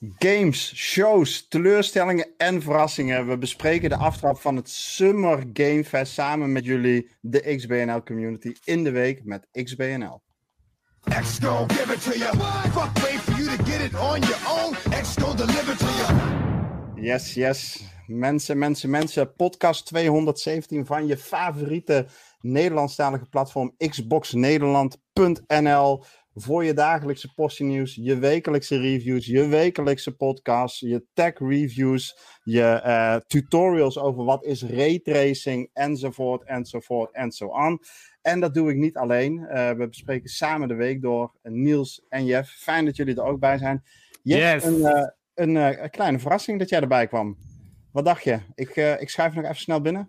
Games, shows, teleurstellingen en verrassingen. We bespreken de aftrap van het Summer Game Fest samen met jullie, de XBNL community, in de week met XBNL. X give it to you. Fuck wait for you to get it on your own. X deliver to you. Yes, yes. Mensen, mensen, mensen. Podcast 217 van je favoriete Nederlandstalige platform xboxnederland.nl voor je dagelijkse nieuws, je wekelijkse reviews, je wekelijkse podcasts, je tech reviews, je uh, tutorials over wat is raytracing, enzovoort, enzovoort, en zo aan. En dat doe ik niet alleen. Uh, we bespreken samen de week door Niels en Jeff. Fijn dat jullie er ook bij zijn. Jeff, een, uh, een, een, kleine verrassing dat jij erbij kwam. Wat dacht je? Ik, ik schuif nog even snel binnen.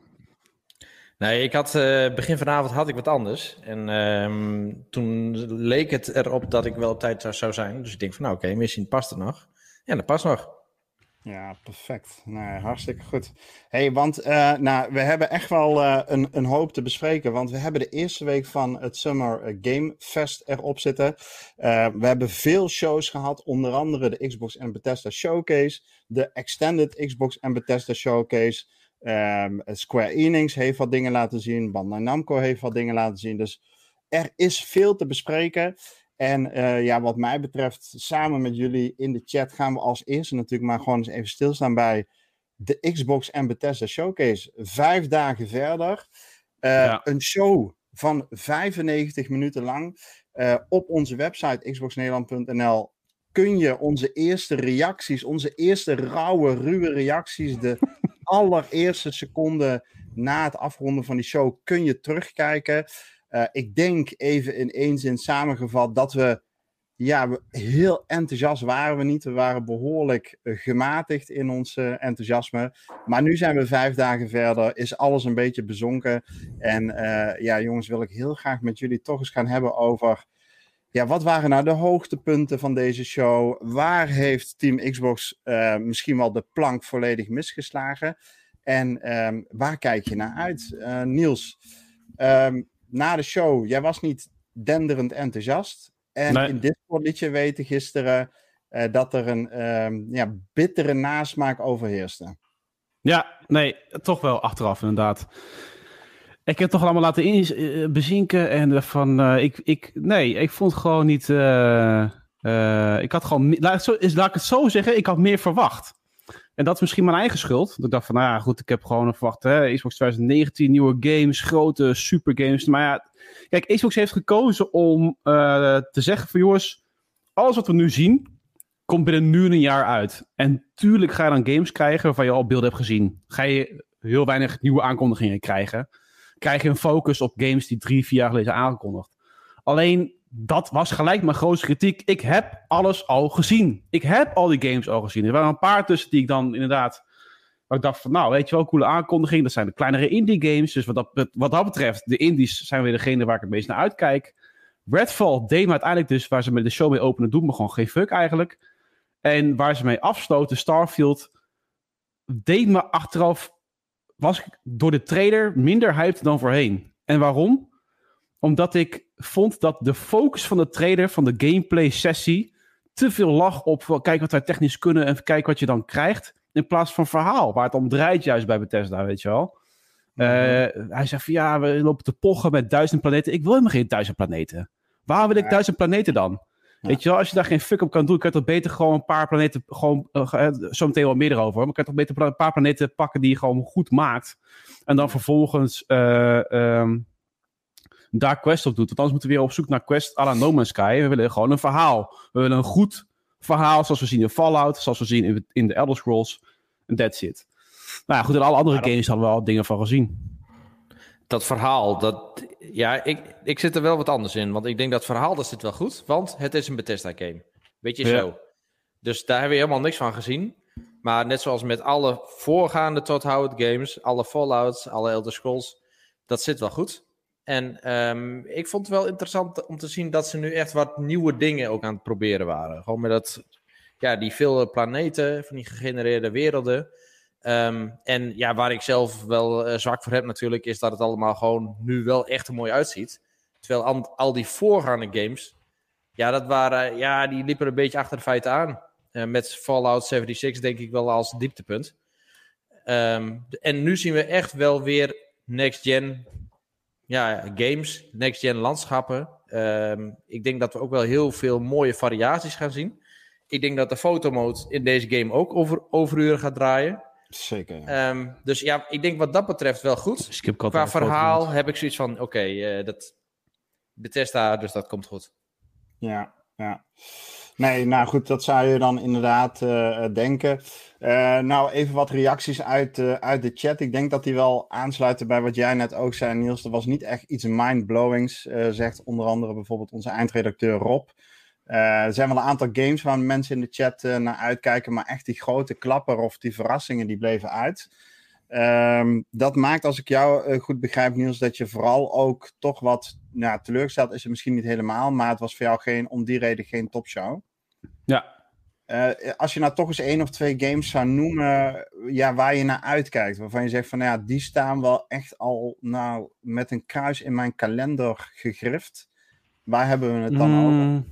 Nee, ik had uh, begin vanavond had ik wat anders. En um, toen leek het erop dat ik wel op tijd zou zijn. Dus ik denk van nou oké, misschien past het nog. Ja, dat past nog. Ja, perfect. Nou, hartstikke goed. hey, want uh, nou, we hebben echt wel uh, een, een hoop te bespreken. Want we hebben de eerste week van het Summer Game Fest erop zitten. We hebben veel shows gehad. Onder andere de Xbox en Bethesda Showcase. De Extended Xbox en Bethesda Showcase. Um, Square Enix heeft wat dingen laten zien. Bandai Namco heeft wat dingen laten zien. Dus er is veel te bespreken. En uh, ja, wat mij betreft, samen met jullie in de chat gaan we als eerste natuurlijk maar gewoon eens even stilstaan bij de Xbox en Bethesda Showcase. Vijf dagen verder. Uh, ja. Een show van 95 minuten lang. Uh, op onze website xboxnederland.nl kun je onze eerste reacties, onze eerste rauwe, ruwe reacties, de allereerste seconde na het afronden van die show kun je terugkijken. Uh, ik denk even in één zin samengevat dat we, ja, we heel enthousiast waren we niet. We waren behoorlijk uh, gematigd in ons uh, enthousiasme. Maar nu zijn we vijf dagen verder, is alles een beetje bezonken. En ja, jongens, wil ik heel graag met jullie toch eens gaan hebben over ja, wat waren nou de hoogtepunten van deze show? Waar heeft Team Xbox uh, misschien wel de plank volledig misgeslagen? En um, waar kijk je naar uit? Uh, Niels, um, na de show, jij was niet denderend enthousiast. En nee. in Discord liet je weten gisteren uh, dat er een um, ja, bittere nasmaak overheerste. Ja, nee, toch wel achteraf inderdaad. Ik heb het toch allemaal laten uh, bezinken en van, uh, ik, ik, nee, ik vond gewoon niet, uh, ik had gewoon, laat, is, laat ik het zo zeggen, ik had meer verwacht. En dat is misschien mijn eigen schuld. Dat ik dacht van, nou ja, goed, ik heb gewoon verwacht, hè, Xbox 2019, nieuwe games, grote super games. Maar ja, kijk, Xbox heeft gekozen om te zeggen van, jongens, alles wat we nu zien, komt binnen nu een jaar uit. En tuurlijk ga je dan games krijgen waarvan je al beelden hebt gezien. Ga je heel weinig nieuwe aankondigingen krijgen krijg je een focus op games die drie, vier jaar geleden zijn aangekondigd. Alleen dat was gelijk mijn grootste kritiek. Ik heb alles al gezien. Ik heb al die games al gezien. Er waren een paar tussen die ik dan inderdaad. Waar ik dacht van, nou, weet je wel, coole aankondiging. Dat zijn de kleinere indie games. Dus wat dat, wat dat betreft, de indies zijn weer degene waar ik het meest naar uitkijk. Redfall deed me uiteindelijk dus, waar ze met de show mee openen, doet me gewoon geen fuck eigenlijk. En waar ze mee afsloten, Starfield, deed me achteraf was ik door de trailer minder hyped dan voorheen. En waarom? Omdat ik vond dat de focus van de trailer, van de gameplay sessie, te veel lag op kijk wat wij technisch kunnen en kijk wat je dan krijgt. In plaats van verhaal, waar het om draait juist bij Bethesda, weet je wel. Uh, hij zegt van ja, we lopen te pochen met duizend planeten. Ik wil helemaal geen duizend planeten. Waar wil ik duizend planeten dan? Weet je wel, als je daar geen fuck op kan doen, kan je toch beter gewoon een paar planeten, gewoon, uh, zo meteen wel meer erover, maar kan je toch beter een paar planeten pakken die je gewoon goed maakt. En dan vervolgens uh, um, daar quest op doet. Want anders moeten we weer op zoek naar quest à la No Man's Sky. We willen gewoon een verhaal. We willen een goed verhaal, zoals we zien in Fallout, zoals we zien in, in de Elder Scrolls. En that's it. Nou ja, goed, in alle andere games hadden we al dingen van gezien dat verhaal, dat, ja, ik, ik zit er wel wat anders in. Want ik denk dat verhaal, dat zit wel goed. Want het is een Bethesda game. Weet je zo. Dus daar hebben we helemaal niks van gezien. Maar net zoals met alle voorgaande Todd Howard games, alle Fallouts, alle Elder Scrolls, dat zit wel goed. En um, ik vond het wel interessant om te zien dat ze nu echt wat nieuwe dingen ook aan het proberen waren. Gewoon met dat, ja, die veel planeten, van die gegenereerde werelden. Um, en ja, waar ik zelf wel uh, zwak voor heb natuurlijk, is dat het allemaal gewoon nu wel echt mooi uitziet. Terwijl al, al die voorgaande games, ja, dat waren, ja, die liepen een beetje achter de feiten aan. met Fallout 76 denk ik wel als dieptepunt. Ehm, en nu zien we echt wel weer next-gen ja, games, next-gen landschappen. Ehm, ik denk dat we ook wel heel veel mooie variaties gaan zien. Ik denk dat de fotomode in deze game ook over, overuren gaat draaien. Zeker. Ehm, dus ja, ik denk wat dat betreft wel goed. Qua verhaal heb ik zoiets van: oké, okay, uh, dat Bethesda, dus dat komt goed. Ja, ja. Nee, nou goed, dat zou je dan inderdaad uh, denken. Uh, nou, even wat reacties uit, uh, uit de chat. Ik denk dat die wel aansluiten bij wat jij net ook zei, Niels. Er was niet echt iets mindblowings, zegt onder andere bijvoorbeeld onze eindredacteur Rob. Er zijn wel een aantal games waar mensen in de chat naar uitkijken, maar echt die grote klapper of die verrassingen, die bleven uit. Um, dat maakt, als ik jou goed begrijp, Niels, dat je vooral ook toch wat nou, teleurgesteld is het misschien niet helemaal, maar het was voor jou geen, om die reden geen topshow. Ja. Uh, als je nou toch eens één of twee games zou noemen ja, waar je naar uitkijkt, waarvan je zegt van nou ja, die staan wel echt al nou, met een kruis in mijn kalender gegrift. Waar hebben we het dan mm. over?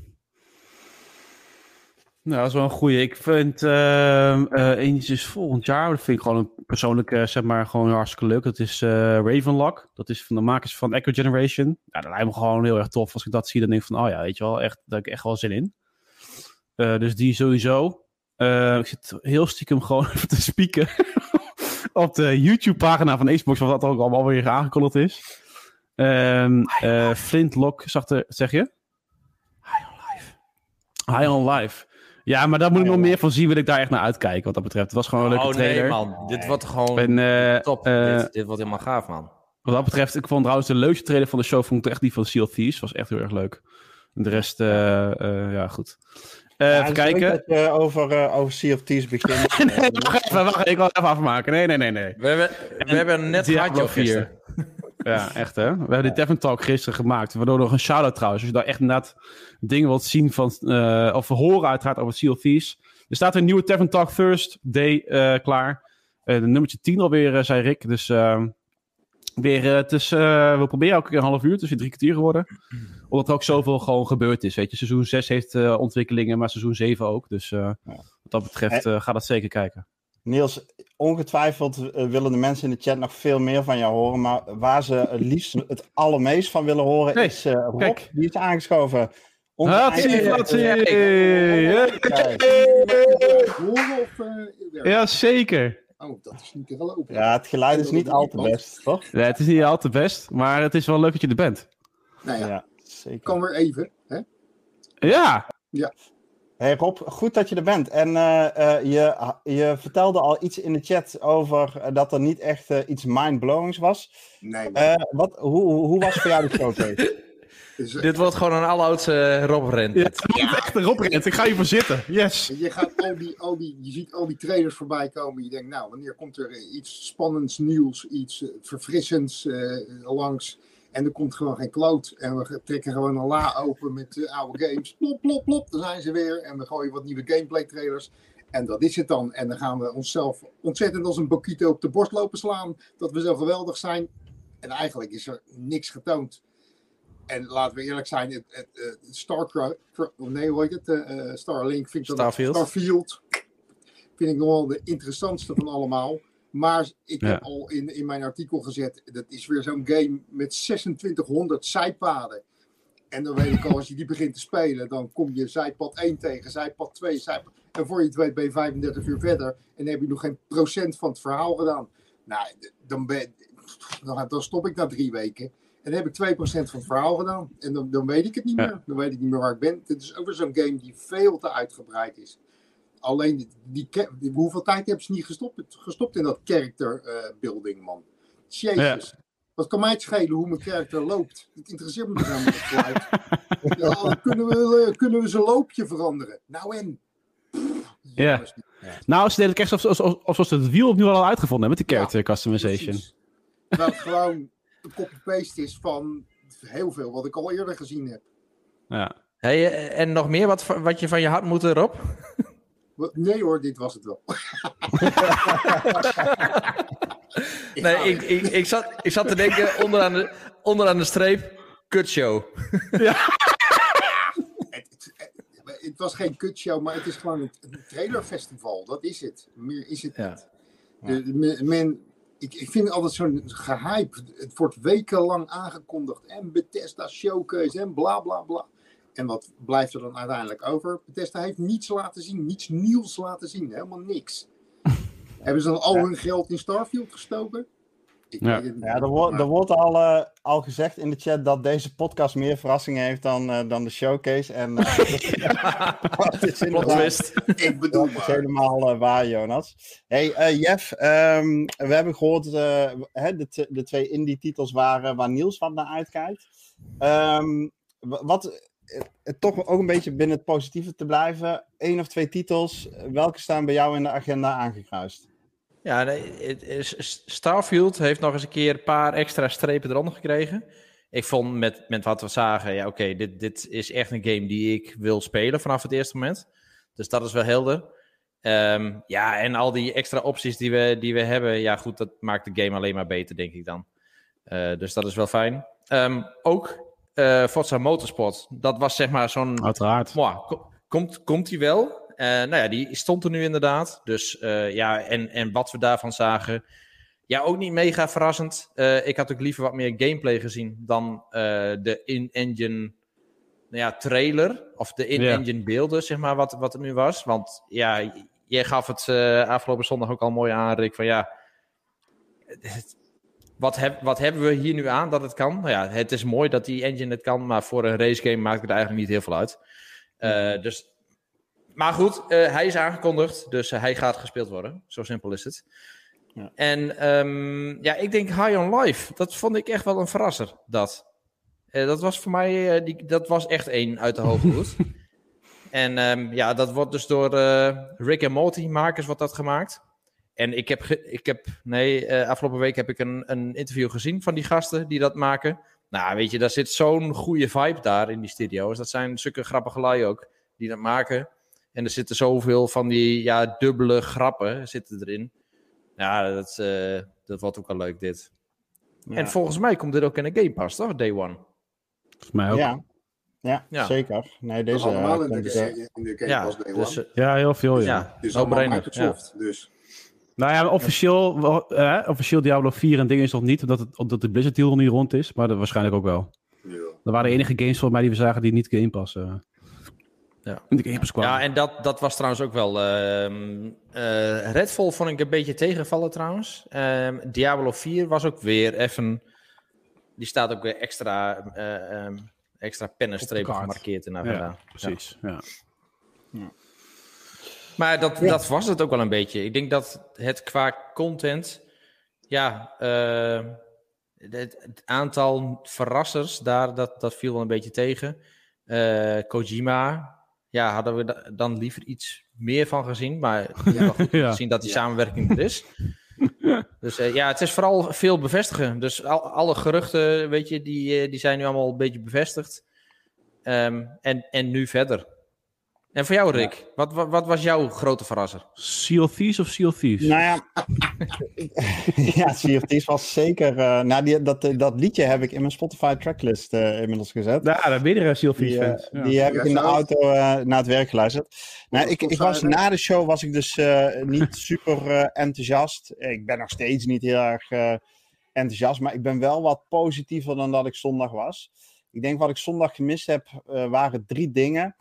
Nou, dat is wel een goede. Ik vind uh, eentje is volgend jaar. Dat vind ik gewoon een persoonlijke, zeg maar, gewoon hartstikke leuk. Dat is uh, Ravenlock. Dat is van de makers van Echo Generation. Ja, dat lijkt me gewoon heel erg tof. Als ik dat zie, dan denk ik van, oh ja, weet je wel, echt, daar heb ik echt wel zin in. Dus die sowieso. Ik zit heel stiekem gewoon even te spieken op de YouTube-pagina van Xbox, wat dat ook allemaal weer aangekondigd is. Um, Flintlock, zag er, zeg je? High on Life. High on Life. Ja, maar daar moet ik nog meer van zien, wil ik daar echt naar uitkijken, wat dat betreft. Het was gewoon een leuke oh, trailer. nee man, dit wordt gewoon en, top. Dit, dit, wordt helemaal gaaf, man. Wat dat betreft, ik vond trouwens de leukste trailer van de show, vond ik echt die van Seal Thieves. was echt heel erg leuk. De rest, ja, goed. Ja, even kijken. Dat je over, over Sea of Thieves begint. nee, wacht even, wacht, ik wil even afmaken. Nee, nee, nee, nee. We hebben, we hebben net Diablo 4. Ja, echt hè. We hebben die Devon Talk gisteren gemaakt. Waardoor nog een shout-out trouwens. Als je daar echt inderdaad dingen wilt zien van, uh, of horen uiteraard over Sea of Thieves. Er staat een nieuwe Devon Talk First Day klaar. de nummertje 10 alweer, zei Rick. Dus ehm, weer, het is, we proberen elke keer een half uur. Het is weer drie kwartier geworden omdat er ook zoveel gewoon gebeurd is. Weet je, seizoen 6 heeft ontwikkelingen, maar seizoen 7 ook. Dus wat dat betreft ga dat zeker kijken. Niels, ongetwijfeld willen de mensen in de chat nog veel meer van jou horen. Maar waar ze het liefst het allermeest van willen horen is Rob. Kijk. Die is aangeschoven. Ja, zeker. Oh, dat is niet geloven. Ja, het geluid is niet al te best, toch? Nee, het is niet al te best, maar het is wel leuk dat je er bent. Nou ja. ja zeker. Kom weer even. Hè? Ja. Ja. Hey Rob, goed dat je er bent. En uh, uh, je, je vertelde al iets in de chat over uh, dat er niet echt iets mindblowings was. Nee. wat, hoe, hoe was voor jou de show Dus, Dit wordt gewoon een alleroudse Rob Rent. Ja, ja. echt een Rob Rent. Ik ga hiervoor zitten. Yes. Je, gaat al die, al die, je ziet al die trailers voorbij komen. Je denkt, nou, wanneer komt er iets spannends, nieuws, iets verfrissends langs? En er komt gewoon geen kloot. En we trekken gewoon een la open met uh, oude games. Plop, plop, plop. Daar zijn ze weer. En we gooien wat nieuwe gameplay trailers. En dat is het dan. En dan gaan we onszelf ontzettend als een bokito op de borst lopen slaan. Dat we zo geweldig zijn. En eigenlijk is er niks getoond. En laten we eerlijk zijn, het, het, het Starcraft, nee hoe heet het, uh, Starlink, vind ik Starfield. Starfield, vind ik nog wel de interessantste van allemaal. Maar ik heb al in, in mijn artikel gezet, dat is weer zo'n game met 2600 zijpaden. En dan weet ik al, als je die begint te spelen, dan kom je zijpad 1 tegen, zijpad 2, zijpad... En voor je het weet ben je 35 uur verder en dan heb je nog geen procent van het verhaal gedaan. Nou, dan, ben, dan, dan stop ik na drie weken. En dan heb ik 2% van het verhaal gedaan. En dan, dan weet ik het niet meer. Dan weet ik niet meer waar ik ben. Het is ook weer zo'n game die veel te uitgebreid is alleen die, die, hoeveel tijd hebben ze niet gestopt, gestopt in dat character uh, building, man. Jezus. Wat kan mij het schelen hoe mijn karakter loopt? Het interesseert me niet helemaal niet ja, kunnen, we, uh, kunnen we zijn loopje veranderen? Nou en? ja. Nou, ze deden het echt alsof, alsof, alsof ze het wiel opnieuw al uitgevonden hebben met de character customization. Dat het gewoon een copy-paste is van heel veel wat ik al eerder gezien heb. Ja. Hey, eh, en nog meer wat, wat je van je hart moet erop? Nee hoor, dit was het wel. nee, ik, ik, ik, zat, ik zat te denken onderaan de, onderaan de streep, kutshow. ja. Het, het, het was geen kutshow, maar het is gewoon een, trailerfestival. Dat is het. Meer is het Ja. niet. De, de- men, ik, ik vind het altijd zo'n gehype. Het wordt wekenlang aangekondigd. En Bethesda showcase en bla bla bla. En wat blijft er dan uiteindelijk over? Bethesda heeft niets laten zien. Niets nieuws laten zien. Helemaal niks. Hebben ze dan al hun geld in Starfield gestoken? Ik Ja. Ja, er, wordt er wordt al, eh, al gezegd in de chat dat deze podcast meer verrassingen heeft dan, eh, dan de showcase. En eh, dat is Plot inderdaad- twist. Ik bedoel Dat is maar. helemaal eh, waar, Jonas. Hey, eh, Jeff, ehm, we hebben gehoord uh, hè, de, de twee indie-titels waren waar Niels wat naar uitkijkt. Ehm, wat, toch ook een beetje binnen het positieve te blijven. Eén of twee titels, welke staan bij jou in de agenda aangekruist? Ja, Starfield heeft nog eens een keer een paar extra strepen eronder gekregen. Ik vond met, met wat we zagen, ja oké, dit, dit is echt een game die ik wil spelen vanaf het eerste moment. Dus dat is wel helder. Ehm, ja, en al die extra opties die we, die we hebben, ja goed, dat maakt de game alleen maar beter, denk ik dan. Eh, dus dat is wel fijn. Ehm, ook eh Forza Motorsport, dat was zeg maar zo'n Uiteraard. Komt, komt hij wel? Eh, nou ja, die stond er nu inderdaad. Dus eh, ja, en, en wat we daarvan zagen. Ja, ook niet mega verrassend. Ik had ook liever wat meer gameplay gezien dan de in-engine nou ja, trailer. Of de in-engine beelden, zeg maar, wat, wat het nu was. Want ja, jij gaf het afgelopen zondag ook al mooi aan, Rick. Van ja, het- wat, heb, wat hebben we hier nu aan dat het kan? Nou ja, het is mooi dat die engine het kan, maar voor een racegame maakt het eigenlijk niet heel veel uit. Eh, dus, maar goed, eh, hij is aangekondigd, dus eh, hij gaat gespeeld worden. Zo simpel is het. Ja. En ehm, ja, ik denk High on Life, dat vond ik echt wel een verrasser. Dat, dat was voor mij, die, dat was echt één uit de hoed. en ehm, ja, dat wordt dus door Rick en Morty makers wordt dat gemaakt. En ik heb, ik heb nee, eh, afgelopen week heb ik een, een interview gezien van die gasten die dat maken. Nou, weet je, daar zit zo'n goede vibe daar in die studio's. Dat zijn zulke grappige lui ook die dat maken. En er zitten zoveel van die ja, dubbele grappen zitten erin. Ja, dat, eh, dat wordt ook wel leuk dit. Ja. En volgens mij komt dit ook in de Game Pass, toch? Day One. Volgens mij ook. Ja, Ja. Ja, Ja. zeker. Nee, deze allemaal in de, eh, in de Game Ja, Pass Day dus, eh, heel veel, ja. ja, is no allemaal. Microsoft. Dus Nou ja, officieel, eh, officieel Diablo 4 en dingen is nog niet, omdat, het, omdat de Blizzard deal nog niet rond is. Maar dat waarschijnlijk ook wel. ja. Dat waren de enige games volgens mij die we zagen die niet Game Pass, Ja. in de Game Pass kwamen. Ja, en dat, dat was trouwens ook wel. ehm eh, Redfall vond ik een beetje tegenvallen trouwens. Ehm, Diablo 4 was ook weer even. Die staat ook weer extra, eh, ehm, extra pennenstrepen gemarkeerd in Ja, precies. Ja. Maar dat, Ja. dat was het ook wel een beetje. Ik denk dat het qua content. Ja, eh, het, het aantal verrassers daar, dat, dat viel wel een beetje tegen. Eh, Kojima, ja, hadden we da- dan liever iets meer van gezien. Maar het is wel goed om Ja. te zien dat die Ja. samenwerking er is. Dus eh, ja, het is vooral veel bevestigen. Dus al, alle geruchten, weet je, die, die zijn nu allemaal een beetje bevestigd. Ehm, en, en nu verder. En voor jou, Rick, wat, wat, wat was jouw grote verrasser? Sea of Thieves of Sea of Thieves? Nou ja, ja, Sea of Thieves was zeker... eh, nou, die, dat, dat liedje heb ik in mijn Spotify tracklist eh, inmiddels gezet. Ja, daar ben je er Sea of Thieves Die, eh, fans. Ja. die heb Ja, ik in de auto eh, naar het werk geluisterd. Nou, ik, ik was, na de show was ik dus eh, niet super eh, enthousiast. Ik ben nog steeds niet heel erg eh, enthousiast, maar ik ben wel wat positiever dan dat ik zondag was. Ik denk wat ik zondag gemist heb, eh, waren drie dingen.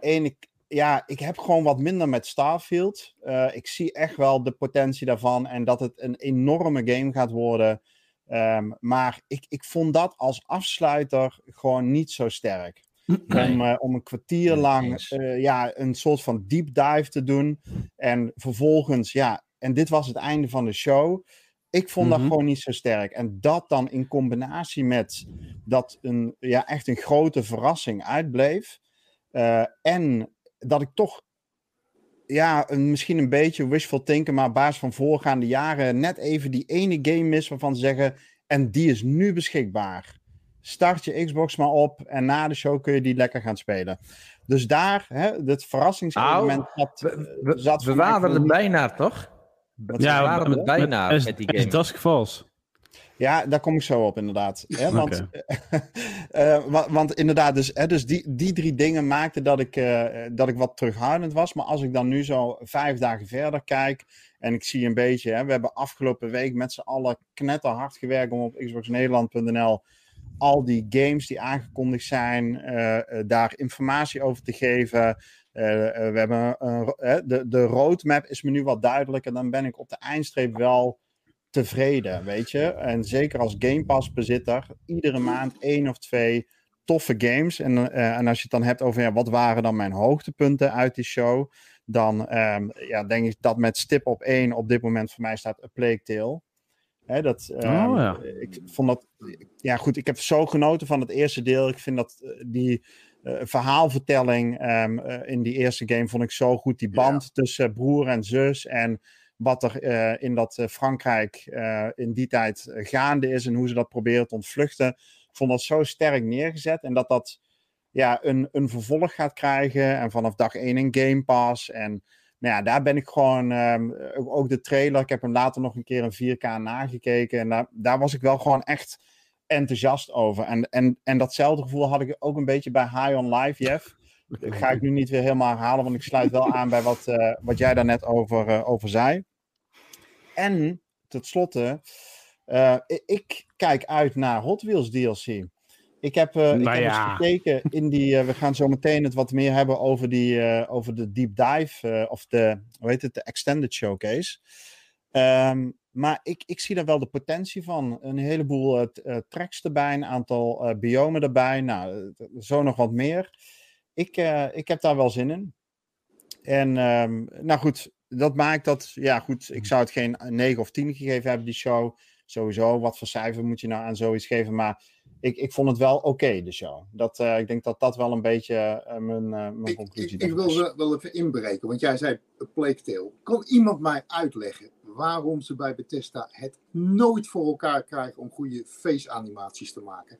Eén, ik, ja, ik heb gewoon wat minder met Starfield. Eh, ik zie echt wel de potentie daarvan en dat het een enorme game gaat worden. Ehm, maar ik, ik vond dat als afsluiter gewoon niet zo sterk. Nee. Om, eh, om een kwartier lang eh, ja, een soort van deep dive te doen. En vervolgens, ja, en dit was het einde van de show. Ik vond Mhm. dat gewoon niet zo sterk. En dat dan in combinatie met dat een, ja, echt een grote verrassing uitbleef. Eh, en dat ik toch, ja, een, misschien een beetje wishful thinken, maar op basis van voorgaande jaren net even die ene game mis waarvan ze zeggen, en die is nu beschikbaar. Start je Xbox maar op en na de show kun je die lekker gaan spelen. Dus daar, hè, het verrassingselement zat, We, we, zat we waren er bijna, toch? Wat Ja, we waren er bijna as, met die as game. Dusk Falls. Ja, daar kom ik zo op, inderdaad. Hè? Want, uh, want inderdaad, dus, hè, dus die, die drie dingen maakten dat ik, uh, dat ik wat terughoudend was. Maar als ik dan nu zo vijf dagen verder kijk en ik zie een beetje, hè, we hebben afgelopen week met z'n allen knetterhard gewerkt om op xboxnederland.nl al die games die aangekondigd zijn, uh, daar informatie over te geven. we hebben de, de roadmap is me nu wat duidelijker. Dan ben ik op de eindstreep wel tevreden, weet je. En zeker als Game Pass bezitter, iedere maand één of twee toffe games. En, uh, en als je het dan hebt over ja, wat waren dan mijn hoogtepunten uit die show, dan um, ja, denk ik dat met stip op één op dit moment voor mij staat A Plague Tale. Hè, dat, um, oh, ja. Ik vond dat, ja goed, ik heb zo genoten van het eerste deel. Ik vind dat uh, die uh, verhaalvertelling um, in die eerste game vond ik zo goed. Die band ja. tussen broer en zus en wat er uh, in dat uh, Frankrijk uh, in die tijd gaande is en hoe ze dat proberen te ontvluchten. Ik vond dat zo sterk neergezet en dat dat ja, een, een vervolg gaat krijgen en vanaf dag 1 een Game Pass. En nou ja, daar ben ik gewoon, um, ook de trailer, ik heb hem later nog een keer in 4K nagekeken en daar, daar was ik wel gewoon echt enthousiast over. En, en, en datzelfde gevoel had ik ook een beetje bij High on Life, Jeff. Dat ga ik nu niet weer helemaal herhalen, want ik sluit wel aan bij wat, uh, wat jij daar net over, uh, over zei. En tot slotte, uh, ik kijk uit naar Hot Wheels DLC. Ik heb, uh, nou ik heb ja. eens gekeken in die. Uh, we gaan zo meteen het wat meer hebben over, die, over de deep dive. of de, hoe heet het, de extended showcase. Um, maar ik, ik zie daar wel de potentie van. Een heleboel tracks erbij, een aantal biomen erbij. Nou, zo nog wat meer. Ik, ik heb daar wel zin in. En um, nou goed, dat maakt dat, ja goed, ik zou het geen 9 of 10 gegeven hebben, die show. Sowieso, wat voor cijfer moet je nou aan zoiets geven? Maar ik, ik vond het wel oké, okay, de show. Dat, uh, ik denk dat dat wel een beetje uh, mijn, uh, mijn ik, conclusie is. Ik, ik wil wel even inbreken, want jij zei Plague Tale. Kan iemand mij uitleggen waarom ze bij Bethesda het nooit voor elkaar krijgen om goede face-animaties te maken?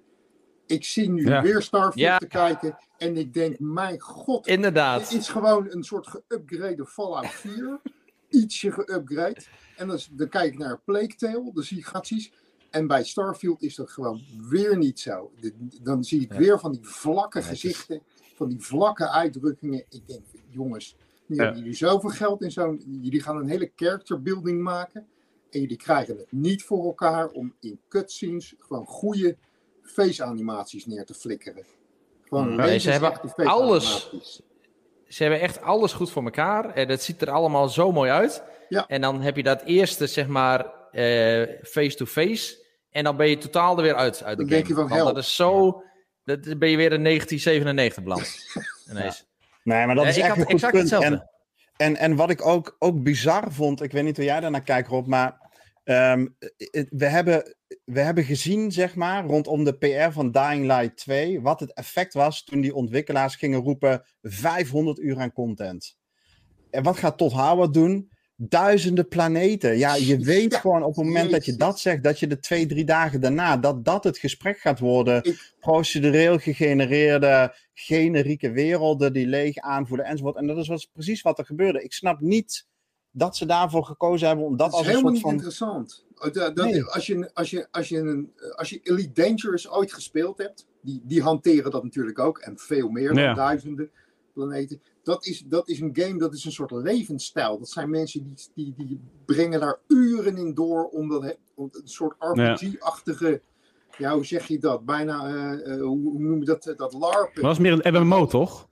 Ik zie nu ja. weer Starfield ja. te kijken en ik denk, mijn god. Inderdaad. Dit is gewoon een soort geüpgrade Fallout 4. Ietsje geüpgrade. En dan, dan, kijk ik naar Plague Tale, dan zie ik gatsies. En bij Starfield is dat gewoon weer niet zo. Dan zie ik ja. weer van die vlakke gezichten, van die vlakke uitdrukkingen. Ik denk, jongens, nu hebben jullie zoveel geld in zo'n... Jullie gaan een hele character building maken. En jullie krijgen het niet voor elkaar om in cutscenes gewoon goede face-animaties neer te flikkeren. Gewoon nee, ze hebben alles. Ze hebben echt alles goed voor elkaar. En dat ziet er allemaal zo mooi uit. Ja. En dan heb je dat eerste, zeg maar, face-to-face. Uh, -face, en dan ben je totaal er weer uit, uit de dan game. Denk je van, Want dat is zo... Dat ben je weer in 1997 beland. Ja. Nee, maar dat is uh, echt een goed punt. En, en, en wat ik ook, ook bizar vond, ik weet niet hoe jij daarnaar kijkt, Rob, maar um, we hebben we hebben gezien, zeg maar, rondom de PR van Dying Light 2, wat het effect was toen die ontwikkelaars gingen roepen 500 uur aan content. En wat gaat Todd Howard doen? Duizenden planeten. Ja, je weet ja, gewoon op het moment dat je dat zegt, dat je de twee, drie dagen daarna, dat dat het gesprek gaat worden. Ik... Procedureel gegenereerde, generieke werelden die leeg aanvoelen enzovoort. En dat is wat, precies wat er gebeurde. Ik snap niet dat ze daarvoor gekozen hebben om dat, dat als een soort van... interessant. Dat, nee. als, je, als, je, als, je een, als je Elite Dangerous ooit gespeeld hebt, die, die hanteren dat natuurlijk ook, en veel meer dan duizenden planeten. Dat is, dat is een game, dat is een soort levensstijl. Dat zijn mensen die, die, die brengen daar uren in door om, dat, om een soort RPG-achtige, ja. hoe zeg je dat? Bijna, uh, uh, hoe, noem je dat? Dat LARP. Dat was meer een MMO, toch?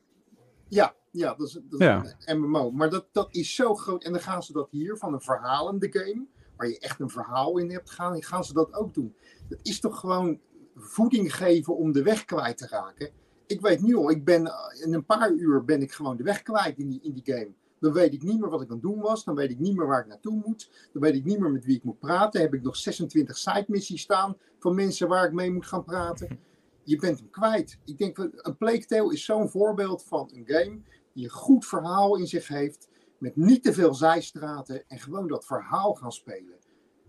Ja, ja, dat is, dat is ja. een MMO. Maar dat, dat is zo groot. En dan gaan ze dat hier van een verhalende game, waar je echt een verhaal in hebt, gaan, gaan ze dat ook doen. Dat is toch gewoon voeding geven om de weg kwijt te raken. Ik weet nu al, ik ben, in een paar uur ben ik gewoon de weg kwijt in die, in die game. Dan weet ik niet meer wat ik aan het doen was. Dan weet ik niet meer waar ik naartoe moet. Dan weet ik niet meer met wie ik moet praten. Heb ik nog 26 side missies staan van mensen waar ik mee moet gaan praten. Je bent hem kwijt. Ik denk, een Plague is zo'n voorbeeld van een game die een goed verhaal in zich heeft, met niet te veel zijstraten en gewoon dat verhaal gaan spelen.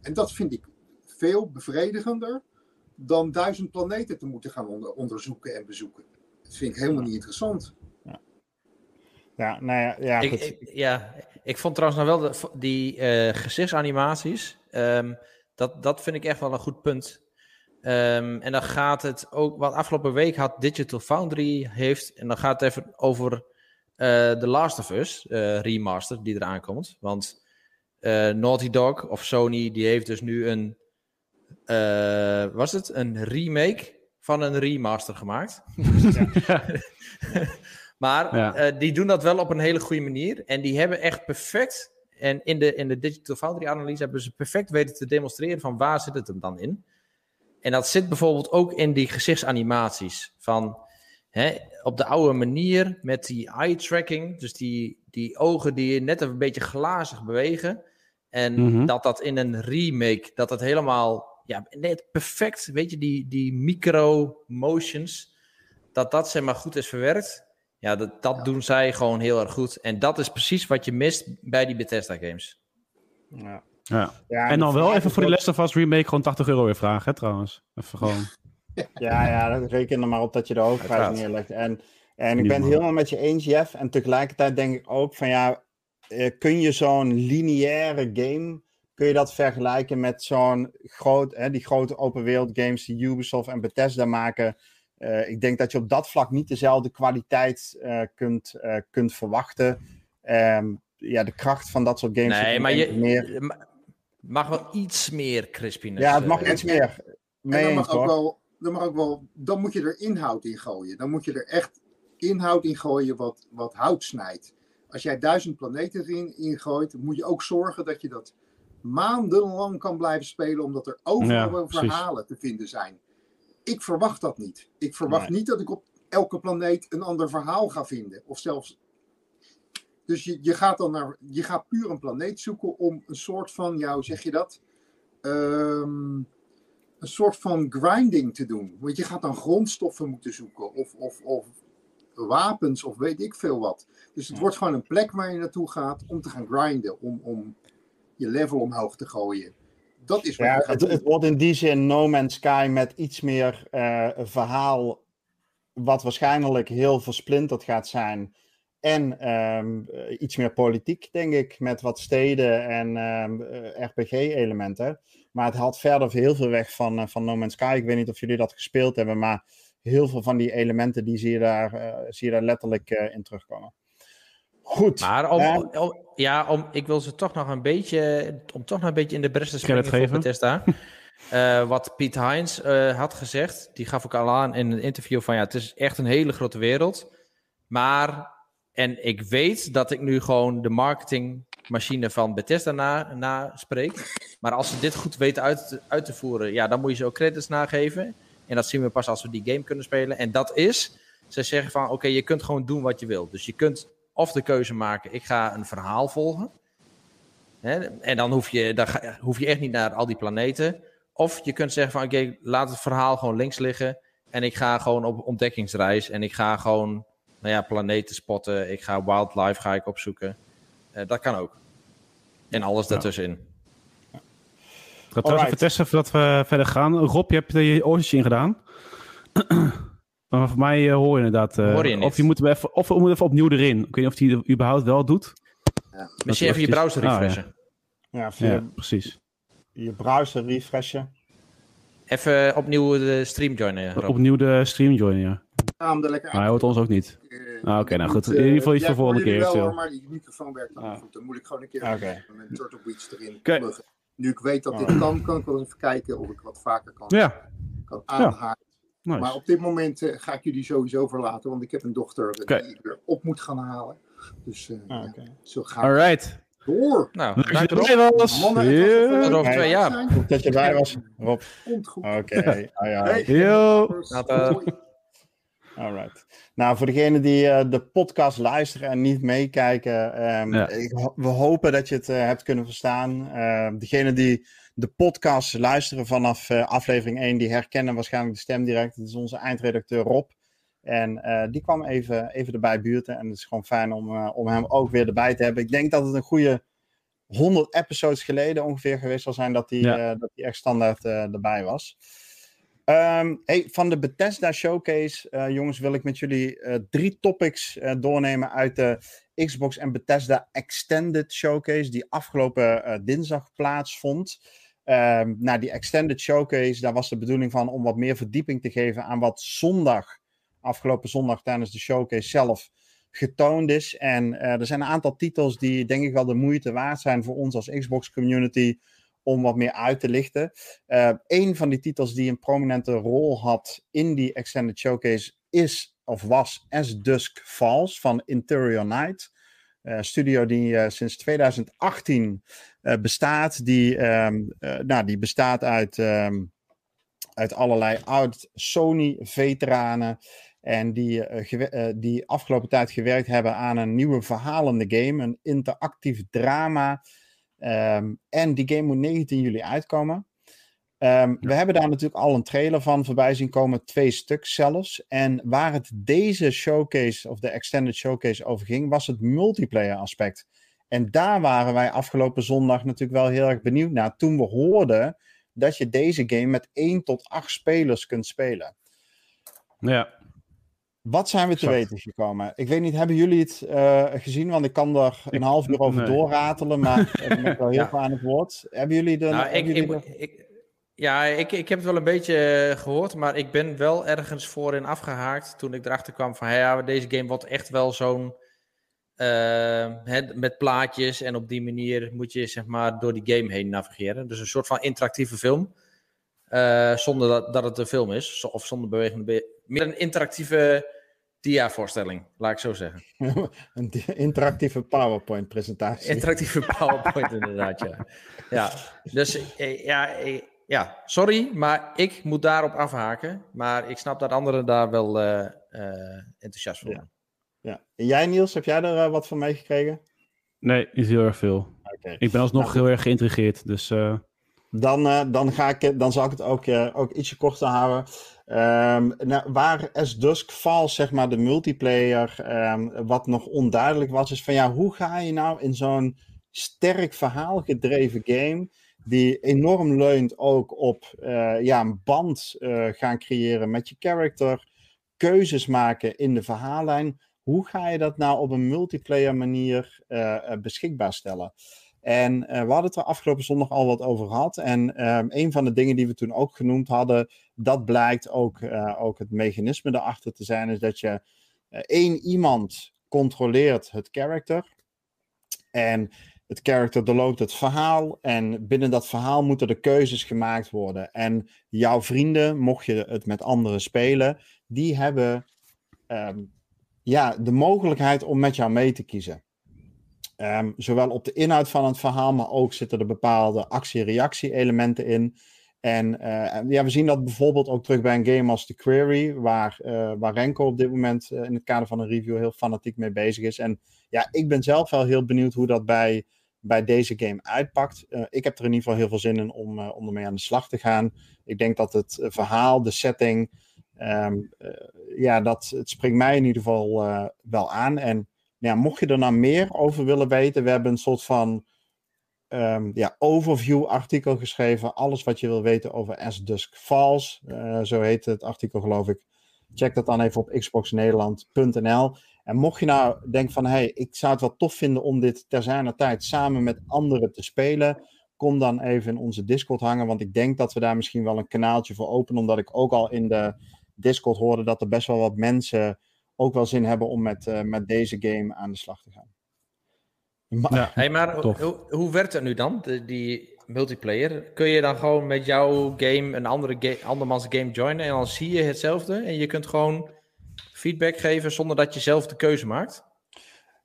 En dat vind ik veel bevredigender dan duizend planeten te moeten gaan onder, onderzoeken en bezoeken. Dat vind ik helemaal niet interessant. Ja, ja nou ja, ja, ik, ik, ja, ik vond trouwens nog wel de, die uh, gezichtsanimaties. Um, Dat, dat vind ik echt wel een goed punt. Ehm, en dan gaat het ook, wat afgelopen week had Digital Foundry heeft, en dan gaat het even over uh, The Last of Us uh, remaster die eraan komt. Want uh, Naughty Dog of Sony, die heeft dus nu een, was het, een remake van een remaster gemaakt. Ja. maar ja. die doen dat wel op een hele goede manier. En die hebben echt perfect, en in de, in de Digital Foundry analyse hebben ze perfect weten te demonstreren van waar zit het hem dan in. En dat zit bijvoorbeeld ook in die gezichtsanimaties. Van hè, op de oude manier met die eye tracking. Dus die, die ogen die net een beetje glazig bewegen. En mm -hmm. dat dat in een remake, dat dat helemaal ja, net perfect, weet je, die, die micro motions, dat dat zeg maar goed is verwerkt. Ja, dat, dat ja. doen zij gewoon heel erg goed. En dat is precies wat je mist bij die Bethesda games. Ja. Ja. ja en, en dan wel even voor die Last of Us remake gewoon 80 euro weer vragen, hè, trouwens. Even gewoon. ja, ja, reken er maar op dat je de hoofdprijs neerlegt. En, en ik ben het helemaal met je eens, Jeff. En tegelijkertijd denk ik ook van ja, kun je zo'n lineaire game, kun je dat vergelijken met zo'n groot, hè, die grote open wereld games die Ubisoft en Bethesda maken. Uh, ik denk dat je op dat vlak niet dezelfde kwaliteit uh, kunt, uh, kunt verwachten. Um, ja, de kracht van dat soort games. Nee, maar je, meer... mag wel iets meer crispiness. Ja, het mag iets meer. En dan mag, ook wel, dan mag ook wel, dan moet je er inhoud in gooien. Dan moet je er echt inhoud in gooien wat, wat hout snijdt. Als jij duizend planeten erin ingooit, moet je ook zorgen dat je dat maandenlang kan blijven spelen, omdat er overal ja, verhalen te vinden zijn. Ik verwacht dat niet. Ik verwacht nee. niet dat ik op elke planeet een ander verhaal ga vinden. Of zelfs. Dus je, je gaat dan naar. Je gaat puur een planeet zoeken om een soort van. Hoe zeg je dat? Um, een soort van grinding te doen. Want je gaat dan grondstoffen moeten zoeken. Of, of, of wapens of weet ik veel wat. Dus het ja. wordt gewoon een plek waar je naartoe gaat om te gaan grinden. Om, om je level omhoog te gooien. Dat is wat ja, het, het, wordt in die zin No Man's Sky met iets meer uh, verhaal. Wat waarschijnlijk heel versplinterd gaat zijn. En um, iets meer politiek, denk ik, met wat steden en um, RPG-elementen. Maar het haalt verder heel veel weg van, uh, van No Man's Sky. Ik weet niet of jullie dat gespeeld hebben, maar heel veel van die elementen die zie je daar, uh, zie je daar letterlijk uh, in terugkomen. Goed. Maar om, ja, om, ik wil ze toch nog een beetje, om toch nog een beetje in de bres te springen voor Bethesda. Uh, wat Piet Heinz uh, had gezegd, die gaf ook al aan in een interview van ja, het is echt een hele grote wereld. Maar, en ik weet dat ik nu gewoon de marketingmachine van Bethesda na, na spreek. Maar als ze dit goed weten uit, uit te voeren, ja, dan moet je ze ook credits nageven. En dat zien we pas als we die game kunnen spelen. En dat is, ze zeggen van oké, je kunt gewoon doen wat je wilt. Dus je kunt of de keuze maken, ik ga een verhaal volgen. Hè, en dan hoef, je, dan hoef je echt niet naar al die planeten. Of je kunt zeggen van oké, laat het verhaal gewoon links liggen. En ik ga gewoon op ontdekkingsreis. En ik ga gewoon nou ja, planeten spotten. Ik ga wildlife ga ik opzoeken. Uh, dat kan ook. En alles daartussenin. Ik ga trouwens even testen voordat we verder gaan. Rob, je hebt je oortjes ingedaan. maar voor mij uh, hoor je inderdaad... Uh, hoor je niet. Of je moet hem even, of we moeten even opnieuw erin. Ik weet niet of hij het überhaupt wel doet. Ja. Misschien even je browser refreshen. Ah, ja, ja, via precies. Je browser refreshen. Even opnieuw de stream joinen. Rob. Opnieuw de stream joinen, ja. Ja, om er lekker maar hij hoort ons ook niet. Ah, Oké, okay, nou goed. In ieder geval iets voor volgende keer. Wel, hoor, maar die microfoon werkt dan ah. goed. Dan moet ik gewoon een keer okay. een Turtle Beach erin okay. pluggen nu ik weet dat dit Oh. kan, kan ik wel even kijken of ik wat vaker kan, Ja, kan aanhaken. nice. Maar op dit moment eh, ga ik jullie sowieso verlaten, want ik heb een dochter die ik weer op moet gaan halen. Dus eh, Ah, ja, oké. zo gaat Alright. door. Nou, dank je Rob. erbij was. Mannen, het was een Yeah. fijn Tot over twee we jaar. Goed dat je bij was, Rob. Komt goed. Oké, ai, ai. Yo. Later. Alright. Nou, voor degenen die uh, de podcast luisteren en niet meekijken, um, Ja. ik, ho- we hopen dat je het uh, hebt kunnen verstaan. Uh, degenen die de podcast luisteren vanaf uh, aflevering 1, die herkennen waarschijnlijk de stem direct. Het is onze eindredacteur Rob. En die kwam even, even erbij buurten. En het is gewoon fijn om, om hem ook weer erbij te hebben. Ik denk dat het een goede 100 episodes geleden ongeveer geweest zal zijn dat hij Ja. dat hij echt standaard erbij was. Um, hey, van de Bethesda Showcase, uh, jongens, wil ik met jullie uh, drie topics uh, doornemen uit de Xbox en Bethesda Extended Showcase, die afgelopen dinsdag plaatsvond. Um, nou, die extended showcase, daar was de bedoeling van om wat meer verdieping te geven aan wat zondag, afgelopen zondag tijdens de showcase zelf, getoond is. En er zijn een aantal titels die denk ik wel de moeite waard zijn voor ons als Xbox community om wat meer uit te lichten. Uh, een van die titels die een prominente rol had in die extended showcase is of was As Dusk Falls van Interior Night. Uh, studio die uh, sinds 2018 uh, bestaat. Die, um, nou, die bestaat uit, um, uit allerlei oud-Sony-veteranen. En die, die afgelopen tijd gewerkt hebben aan een nieuwe verhalende game. Een interactief drama. Um, en die game moet 19 juli uitkomen. Um, we hebben daar natuurlijk al een trailer van voorbij zien komen, twee stuks zelfs. En waar het deze showcase, of de extended showcase over ging, was het multiplayer aspect. En daar waren wij afgelopen zondag natuurlijk wel heel erg benieuwd naar, toen we hoorden dat je deze game met 1 tot 8 spelers kunt spelen. Ja. Wat zijn we te weten gekomen? Ik weet niet, hebben jullie het uh, gezien? Want ik kan er een half uur over nee. doorratelen, maar ik ben wel heel ja. veel aan het woord. Hebben jullie de... Nou, ik, jullie ik, ik, ja, ik, ik heb het wel een beetje gehoord, maar ik ben wel ergens voorin afgehaakt toen ik erachter kwam van, ja, deze game wordt echt wel zo'n, uh, met plaatjes en op die manier moet je zeg maar door die game heen navigeren. Dus een soort van interactieve film, uh, zonder dat, dat het een film is, of zonder bewegende, be meer een interactieve dia-voorstelling, laat ik zo zeggen. een interactieve PowerPoint-presentatie. Interactieve PowerPoint, inderdaad, ja. Ja, dus ja, ja, sorry, maar ik moet daarop afhaken. Maar ik snap dat anderen daar wel uh, uh, enthousiast voor zijn. Ja. ja. En jij Niels, heb jij er uh, wat van meegekregen? Nee, niet heel erg veel. Okay. Ik ben alsnog nou, heel erg geïntrigeerd, dus... Dan, dan, ga ik, dan zal ik het ook, ook ietsje korter houden. Um, nou, waar As Dusk Falls, zeg maar, de multiplayer, um, wat nog onduidelijk was, is van ja, hoe ga je nou in zo'n sterk verhaal gedreven game die enorm leunt ook op uh, ja, een band uh, gaan creëren met je character, keuzes maken in de verhaallijn. Hoe ga je dat nou op een multiplayer manier uh, beschikbaar stellen? En we hadden het er afgelopen zondag al wat over gehad. En um, een van de dingen die we toen ook genoemd hadden, dat blijkt ook, ook het mechanisme erachter te zijn, is dat je één iemand controleert het character. En het character doorloopt het verhaal en binnen dat verhaal moeten er keuzes gemaakt worden. En jouw vrienden, mocht je het met anderen spelen, die hebben um, ja, de mogelijkheid om met jou mee te kiezen. Um, zowel op de inhoud van het verhaal, maar ook zitten er bepaalde actie-reactie-elementen in. En uh, ja, we zien dat bijvoorbeeld ook terug bij een game als The Query, waar, uh, waar Renko op dit moment uh, in het kader van een review heel fanatiek mee bezig is. En ja, ik ben zelf wel heel benieuwd hoe dat bij bij deze game uitpakt. Ik heb er in ieder geval heel veel zin in om, om ermee aan de slag te gaan. Ik denk dat het verhaal, de setting, uh, ja, dat, het springt mij in ieder geval wel aan. En ja, mocht je er nou meer over willen weten, we hebben een soort van um, ja, overview artikel geschreven. Alles wat je wil weten over As Dusk Falls, zo heet het artikel geloof ik. Check dat dan even op xboxnederland.nl. En mocht je nou denken van, hé, hey, ik zou het wel tof vinden om dit ter tijd samen met anderen te spelen, kom dan even in onze Discord hangen, want ik denk dat we daar misschien wel een kanaaltje voor openen, omdat ik ook al in de Discord hoorde dat er best wel wat mensen ook wel zin hebben om met, uh, met deze game aan de slag te gaan. Maar, ja, hey, maar hoe, hoe werkt het nu dan, de, die multiplayer? Kun je dan gewoon met jouw game een andere ga andermans game joinen en dan zie je hetzelfde en je kunt gewoon feedback geven zonder dat je zelf de keuze maakt?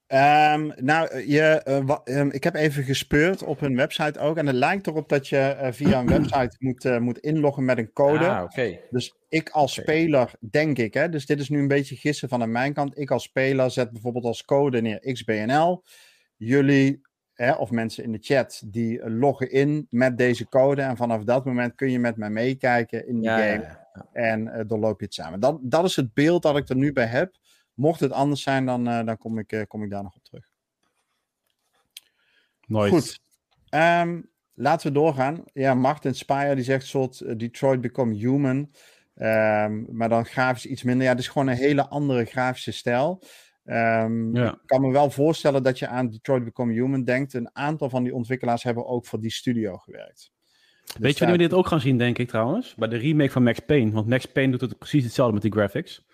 Um, nou, je, uh, um, ik heb even gespeurd op hun website ook. En het lijkt erop dat je uh, via een website moet, uh, moet inloggen met een code. Ah, okay. Dus ik als okay. speler, denk ik, hè, dus dit is nu een beetje gissen van aan mijn kant. Ik als speler zet bijvoorbeeld als code neer XBNL. Jullie, hè, of mensen in de chat, die loggen in met deze code. En vanaf dat moment kun je met mij meekijken in de ja, game. Ja, ja. En uh, doorloop je het samen. Dat, dat is het beeld dat ik er nu bij heb. Mocht het anders zijn, dan, uh, dan kom, ik, uh, kom ik daar nog op terug. Nooit. Goed. Um, laten we doorgaan. Ja, Martin Spire die zegt soort Detroit Become Human. Um, maar dan grafisch iets minder. Ja, het is gewoon een hele andere grafische stijl. Um, ja. Ik kan me wel voorstellen dat je aan Detroit Become Human denkt. Een aantal van die ontwikkelaars hebben ook voor die studio gewerkt. Weet je wanneer we dit ook gaan zien, denk ik trouwens? Bij de remake van Max Payne. Want Max Payne doet het precies hetzelfde met die graphics.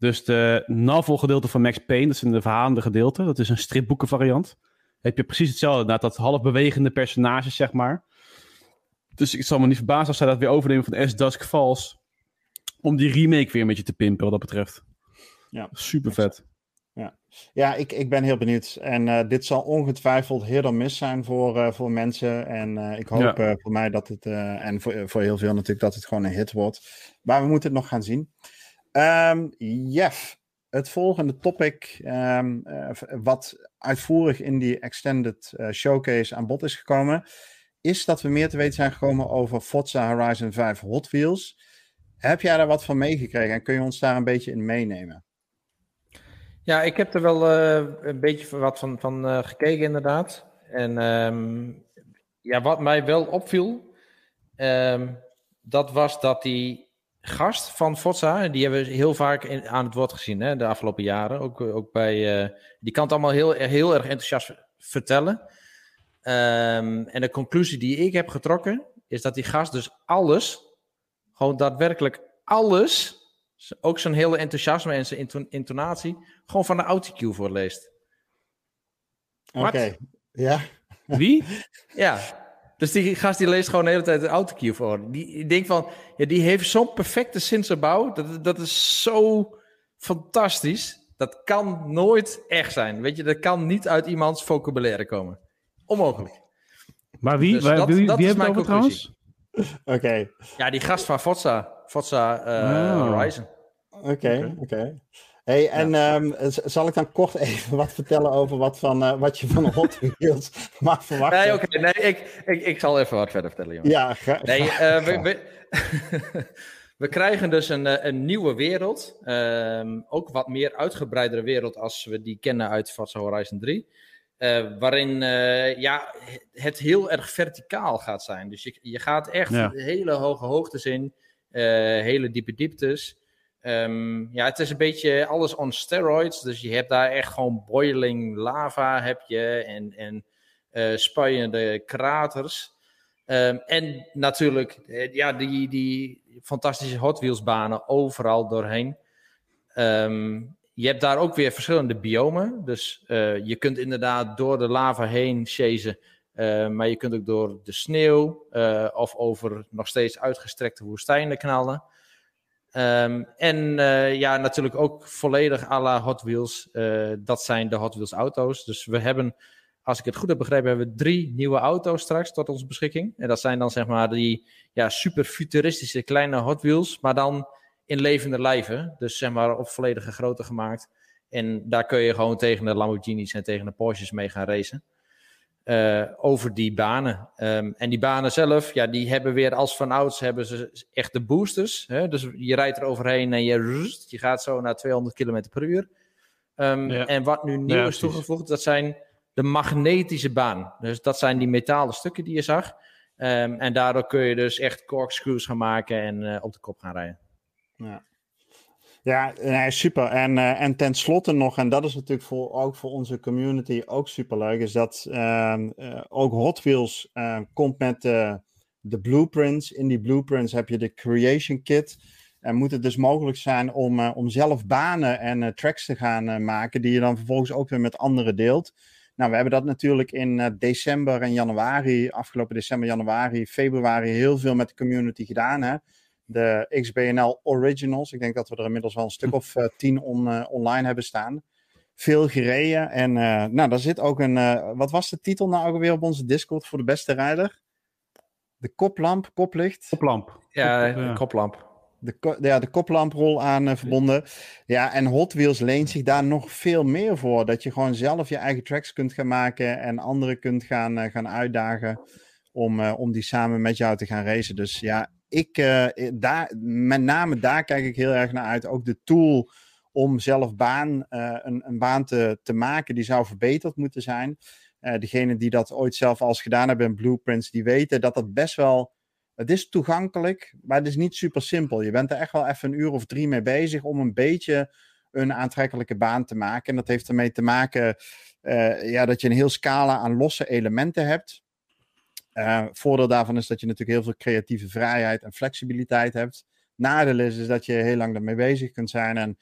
Dus de novel gedeelte van Max Payne, dat is een verhalende gedeelte. Dat is een stripboeken variant. Heb je precies hetzelfde, na dat half bewegende personages, zeg maar. Dus ik zal me niet verbazen als zij dat weer overnemen van S Dusk Falls. Om die remake weer een beetje te pimpen wat dat betreft. Ja. Super vet. Ja, ja ik, ik ben heel benieuwd. En uh, dit zal ongetwijfeld heel dan mis zijn voor, uh, voor mensen. En uh, ik hoop ja. voor mij dat het, en voor, voor heel veel natuurlijk, dat het gewoon een hit wordt. Maar we moeten het nog gaan zien. Um, Jeff, het volgende topic, um, wat uitvoerig in die extended showcase aan bod is gekomen, is dat we meer te weten zijn gekomen over Forza Horizon 5 Hot Wheels. Heb jij daar wat van meegekregen en kun je ons daar een beetje in meenemen? Ja, ik heb er wel uh, een beetje wat van, van gekeken, inderdaad. En um, ja, wat mij wel opviel, dat was dat die gast van Forza, die hebben we heel vaak in, aan het woord gezien hè, de afgelopen jaren. Ook, ook bij, uh, die kan het allemaal heel, heel erg enthousiast vertellen. Um, en de conclusie die ik heb getrokken, is dat die gast dus alles, gewoon daadwerkelijk alles ook zijn hele enthousiasme en zijn intonatie gewoon van de autocue voorleest. Oké, okay. ja. Wie? ja, dus die gast die leest gewoon de hele tijd de autocue voor. Die, die denkt van, ja, die heeft zo'n perfecte zinsopbouw. Dat, dat is zo fantastisch. Dat kan nooit echt zijn. Weet je, dat kan niet uit iemands vocabulaire komen. Onmogelijk. Maar wie? Dus dat, wie, dat wie is heeft het trouwens? Oké. Okay. Ja, die gast van Forza. Forza uh, oh. Horizon. Oké, okay, oké. Okay. Hey, en ja. um, zal ik dan kort even wat vertellen over wat, van, uh, wat je van Hot Wheels mag verwachten? Nee, oké. Okay, nee, ik, ik, ik zal even wat verder vertellen, jongen. Ja, ga, Nee, uh, we, we, we, krijgen dus een, een nieuwe wereld. Um, ook wat meer uitgebreidere wereld als we die kennen uit Forza Horizon 3. Uh, waarin uh, ja, het heel erg verticaal gaat zijn. Dus je, je gaat echt ja. hele hoge hoogtes in, uh, hele diepe dieptes. Um, ja, het is een beetje alles on steroids. Dus je hebt daar echt gewoon boiling lava heb je en, en spuiende kraters. Um, en natuurlijk, ja, die, die fantastische Hot Wheels banen overal doorheen. Um, je hebt daar ook weer verschillende biomen. Dus uh, je kunt inderdaad door de lava heen chasen. Uh, maar je kunt ook door de sneeuw uh, of over nog steeds uitgestrekte woestijnen knallen. Um, en ja, natuurlijk ook volledig à la Hot Wheels. dat zijn de Hot Wheels auto's. Dus we hebben, als ik het goed heb begrepen, hebben we drie nieuwe auto's straks tot onze beschikking. En dat zijn dan zeg maar die ja, super futuristische kleine Hot Wheels. Maar dan in levende lijven. Dus zeg maar op volledige grootte gemaakt. En daar kun je gewoon tegen de Lamborghinis en tegen de Porsches mee gaan racen. Uh, over die banen. Um, en die banen zelf, ja, die hebben weer als vanouds hebben ze echt de boosters. Hè? Dus je rijdt er overheen en je, rust, je gaat zo naar 200 km per uur. Um, ja. En wat nu nieuw ja, is toegevoegd, dat zijn de magnetische baan. Dus dat zijn die metalen stukken die je zag. Um, en daardoor kun je dus echt corkscrews gaan maken en uh, op de kop gaan rijden. Ja. Ja, nee, super. En, uh, en tenslotte nog, en dat is natuurlijk voor, ook voor onze community ook super leuk, is dat uh, uh, ook Hot Wheels komt met de blueprints. In die blueprints heb je de Creation Kit. En moet het dus mogelijk zijn om, om zelf banen en tracks te gaan maken, die je dan vervolgens ook weer met anderen deelt. Nou, we hebben dat natuurlijk in december en januari, afgelopen december, januari, februari, heel veel met de community gedaan. Hè? De XBNL Originals. Ik denk dat we er inmiddels wel een stuk of uh, tien on, uh, online hebben staan. Veel gereden. En uh, nou, daar zit ook een. wat was de titel nou ook weer op onze Discord voor de beste rijder? De koplamp, koplicht. Koplamp. Ja, Kop, koplamp. De, ko ja, de koplamprol aan verbonden. Ja, en Hot Wheels leent zich daar nog veel meer voor. Dat je gewoon zelf je eigen tracks kunt gaan maken en anderen kunt gaan, gaan uitdagen om, om die samen met jou te gaan racen. Dus ja, ik, uh, daar, met name daar kijk ik heel erg naar uit. Ook de tool om zelf baan, uh, een, een, baan te, te maken, die zou verbeterd moeten zijn. Uh, degene die dat ooit zelf als gedaan hebben in Blueprints, die weten dat dat best wel. Het is toegankelijk, maar het is niet super simpel. Je bent er echt wel even een uur of drie mee bezig om een beetje een aantrekkelijke baan te maken. En dat heeft ermee te maken ja, dat je een heel scala aan losse elementen hebt. Uh, voordeel daarvan is dat je natuurlijk heel veel creatieve vrijheid en flexibiliteit hebt. Nadeel is, is dat je heel lang daarmee bezig kunt zijn. En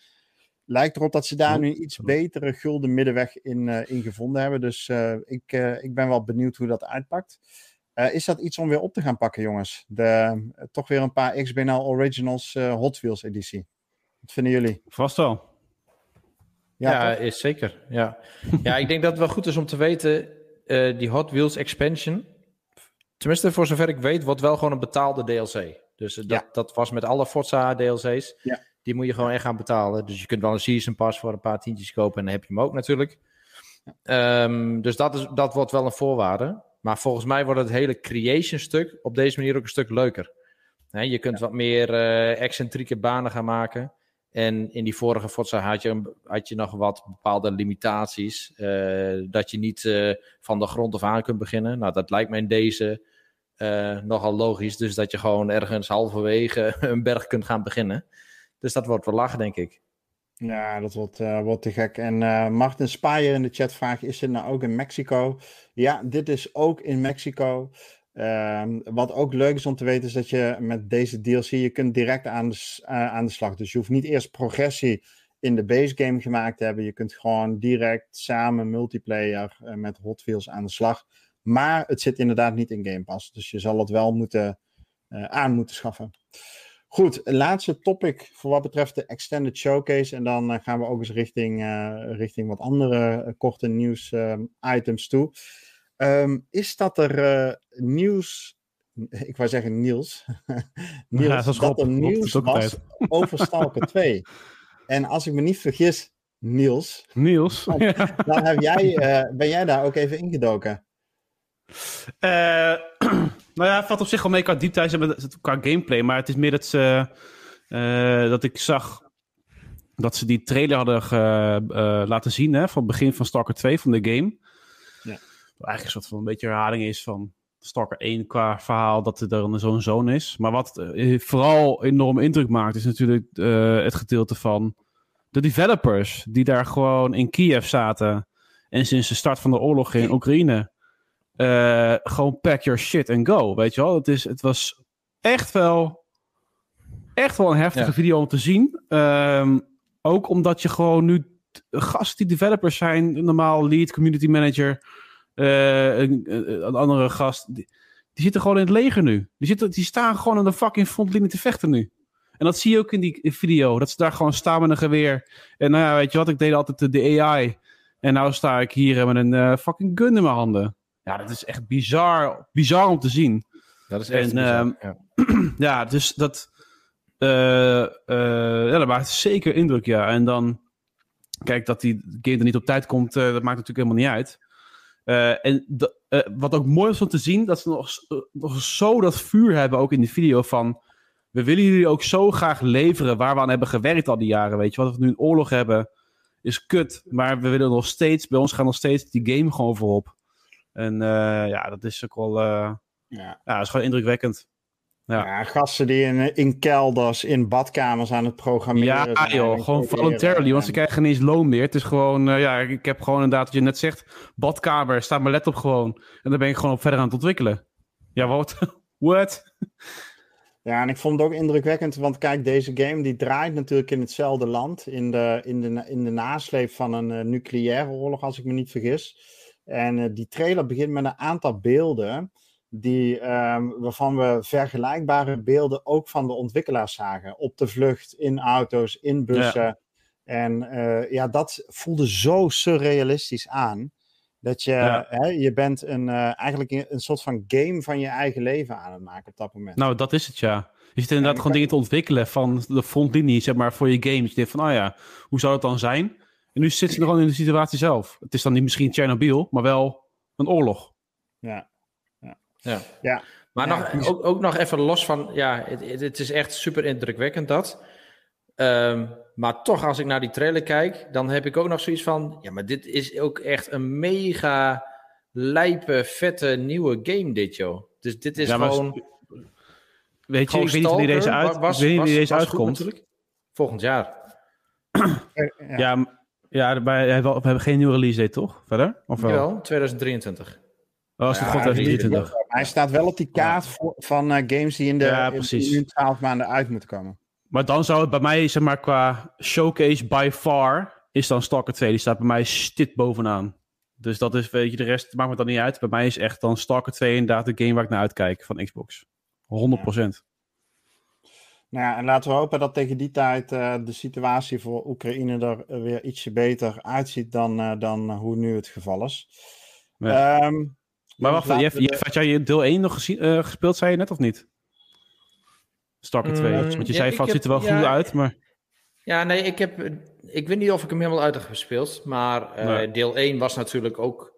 lijkt erop dat ze daar nu iets betere gulden middenweg in, uh, in gevonden hebben. Dus uh, ik, uh, ik ben wel benieuwd hoe dat uitpakt. is dat iets om weer op te gaan pakken, jongens? De, toch weer een paar XBNL Originals Hot Wheels editie. Wat vinden jullie? Vast wel. Ja, ja is zeker. Ja. ja, ik denk dat het wel goed is om te weten, die Hot Wheels expansion, tenminste voor zover ik weet, wordt wel gewoon een betaalde DLC. Dus dat, ja. dat was met alle Forza DLC's. Ja. Die moet je gewoon echt gaan betalen. Dus je kunt wel een season pass voor een paar tientjes kopen en dan heb je hem ook natuurlijk. Um, dus dat, is, dat wordt wel een voorwaarde. Maar volgens mij wordt het hele creation stuk op deze manier ook een stuk leuker. He, je kunt wat meer uh, excentrieke banen gaan maken. En in die vorige Forza had je, had je nog wat bepaalde limitaties. Uh, dat je niet uh, van de grond af aan kunt beginnen. Nou, dat lijkt mij in deze nogal logisch. Dus dat je gewoon ergens halverwege een berg kunt gaan beginnen. Dus dat wordt wel lachen, denk ik. Ja, dat wordt, wordt te gek. En Martin Spaaier in de chat vraagt, is dit nou ook in Mexico? Ja, dit is ook in Mexico. Uh, wat ook leuk is om te weten, is dat je met deze DLC, je kunt direct aan de, uh, aan de slag. Dus je hoeft niet eerst progressie in de base game gemaakt te hebben. Je kunt gewoon direct samen multiplayer met Hot Wheels aan de slag. Maar het zit inderdaad niet in Game Pass. Dus je zal het wel moeten, aan moeten schaffen. Goed, laatste topic voor wat betreft de Extended Showcase. En dan gaan we ook eens richting, richting wat andere korte nieuws items toe. Um, is dat er nieuws, ik wou zeggen Niels, Niels ja, dat, dat er nieuws was over Stalker 2. En als ik me niet vergis, Niels. Niels. Dan, dan heb jij, ben jij daar ook even ingedoken. Nou ja, het valt op zich wel mee qua diepte qua gameplay. Maar het is meer dat, ze, uh, dat ik zag dat ze die trailer hadden uh, laten zien hè, van het begin van Stalker 2 van de game. Eigenlijk een soort van een beetje herhaling is van Stalker 1 qua verhaal dat er zo'n zoon is. Maar wat uh, vooral enorm indruk maakt is natuurlijk het gedeelte van de developers die daar gewoon in Kiev zaten. En sinds de start van de oorlog in Oekraïne uh, gewoon pack your shit and go. Weet je wel? Het, is, het was echt wel, echt wel een heftige ja. video om te zien. Um, ook omdat je gewoon nu gasten die developers zijn, normaal lead, community manager, een, een, andere gast, die, die, zitten gewoon in het leger nu. Die, zitten, die staan gewoon aan de fucking frontlinie te vechten nu. En dat zie je ook in die video, dat ze daar gewoon staan met een geweer. En nou ja, weet je wat, ik deed altijd de, de AI. En nou sta ik hier met een uh, fucking gun in mijn handen. Ja, dat is echt bizar, bizar om te zien. Dat is echt en, bizar, uh, ja. ja. dus dat, uh, uh, ja, dat maakt zeker indruk, ja. En dan, kijk, dat die game er niet op tijd komt, dat maakt natuurlijk helemaal niet uit. En wat ook mooi is om te zien, dat ze nog, nog zo dat vuur hebben, ook in de video van... We willen jullie ook zo graag leveren waar we aan hebben gewerkt al die jaren, weet je. Wat we nu een oorlog hebben, is kut. Maar we willen nog steeds, bij ons gaat nog steeds die game gewoon voorop. En uh, ja, dat is ook wel. Ja. ja, dat is gewoon indrukwekkend. Ja. ja, gasten die in, in kelders, in badkamers aan het programmeren Ja, joh, gewoon voluntarily, want ze krijgen niet eens loon meer. Het is gewoon, uh, ja, ik heb gewoon inderdaad, wat je net zegt, badkamer, staat mijn laptop gewoon. En dan ben ik gewoon op verder aan het ontwikkelen. Ja, wat? What? Ja, en ik vond het ook indrukwekkend, want kijk, deze game die draait natuurlijk in hetzelfde land, in de, in de, in de nasleep van een uh, nucleaire oorlog, als ik me niet vergis. En uh, die trailer begint met een aantal beelden. Die, um, waarvan we vergelijkbare beelden ook van de ontwikkelaars zagen. Op de vlucht, in auto's, in bussen. Ja. En uh, ja, dat voelde zo surrealistisch aan. Dat je, ja. hè, je bent een, uh, eigenlijk een soort van game van je eigen leven aan het maken op dat moment. Nou, dat is het ja. Je zit inderdaad gewoon dingen te ontwikkelen van de frontlinie, zeg maar, voor je game. Dus je denkt van, oh ja, hoe zou het dan zijn? En nu zit ze gewoon in de situatie zelf. Het is dan niet misschien Tsjernobyl, maar wel een oorlog. Ja. Ja. ja. Maar ja, nog, ook, ook nog even los van, ja, het, het is echt super indrukwekkend dat. Um, maar toch, als ik naar die trailer kijk, dan heb ik ook nog zoiets van, ja, maar dit is ook echt een mega lijpe, vette nieuwe game dit, joh. Dus dit is ja, gewoon... Weet je, ik weet niet wanneer deze, uit, was, ik weet niet deze uitkomt. Volgend jaar. ja, ja, ja, we hebben geen nieuwe release date, toch? Verder? Of wel? Jawel, 2023. Oh, is het gewoon 2023? Hij staat wel op die kaart voor, van uh, games die in de Ja, in 12 maanden uit moeten komen. Maar dan zou het bij mij, zeg maar, qua showcase by far, is dan Stalker 2. Die staat bij mij stit bovenaan. Dus dat is, weet je, de rest maakt me dan niet uit. Bij mij is echt dan Stalker 2 inderdaad de game waar ik naar uitkijk van Xbox. 100%. Nou ja, en laten we hopen dat tegen die tijd eh, de situatie voor Oekraïne er eh, weer ietsje beter uitziet dan, eh, dan hoe nu het geval is. Ja. Ehm, Maar wacht, Jeff, Jeff, had jij deel 1 nog gezien, eh, gespeeld, zei je net, of niet? Stalker 2. Mm, Want je ja, zei van, het ziet er wel goed uit, maar... Ja, nee, ik heb. Ik weet niet of ik hem helemaal uit heb gespeeld. Maar eh, Nee. deel 1 was natuurlijk ook.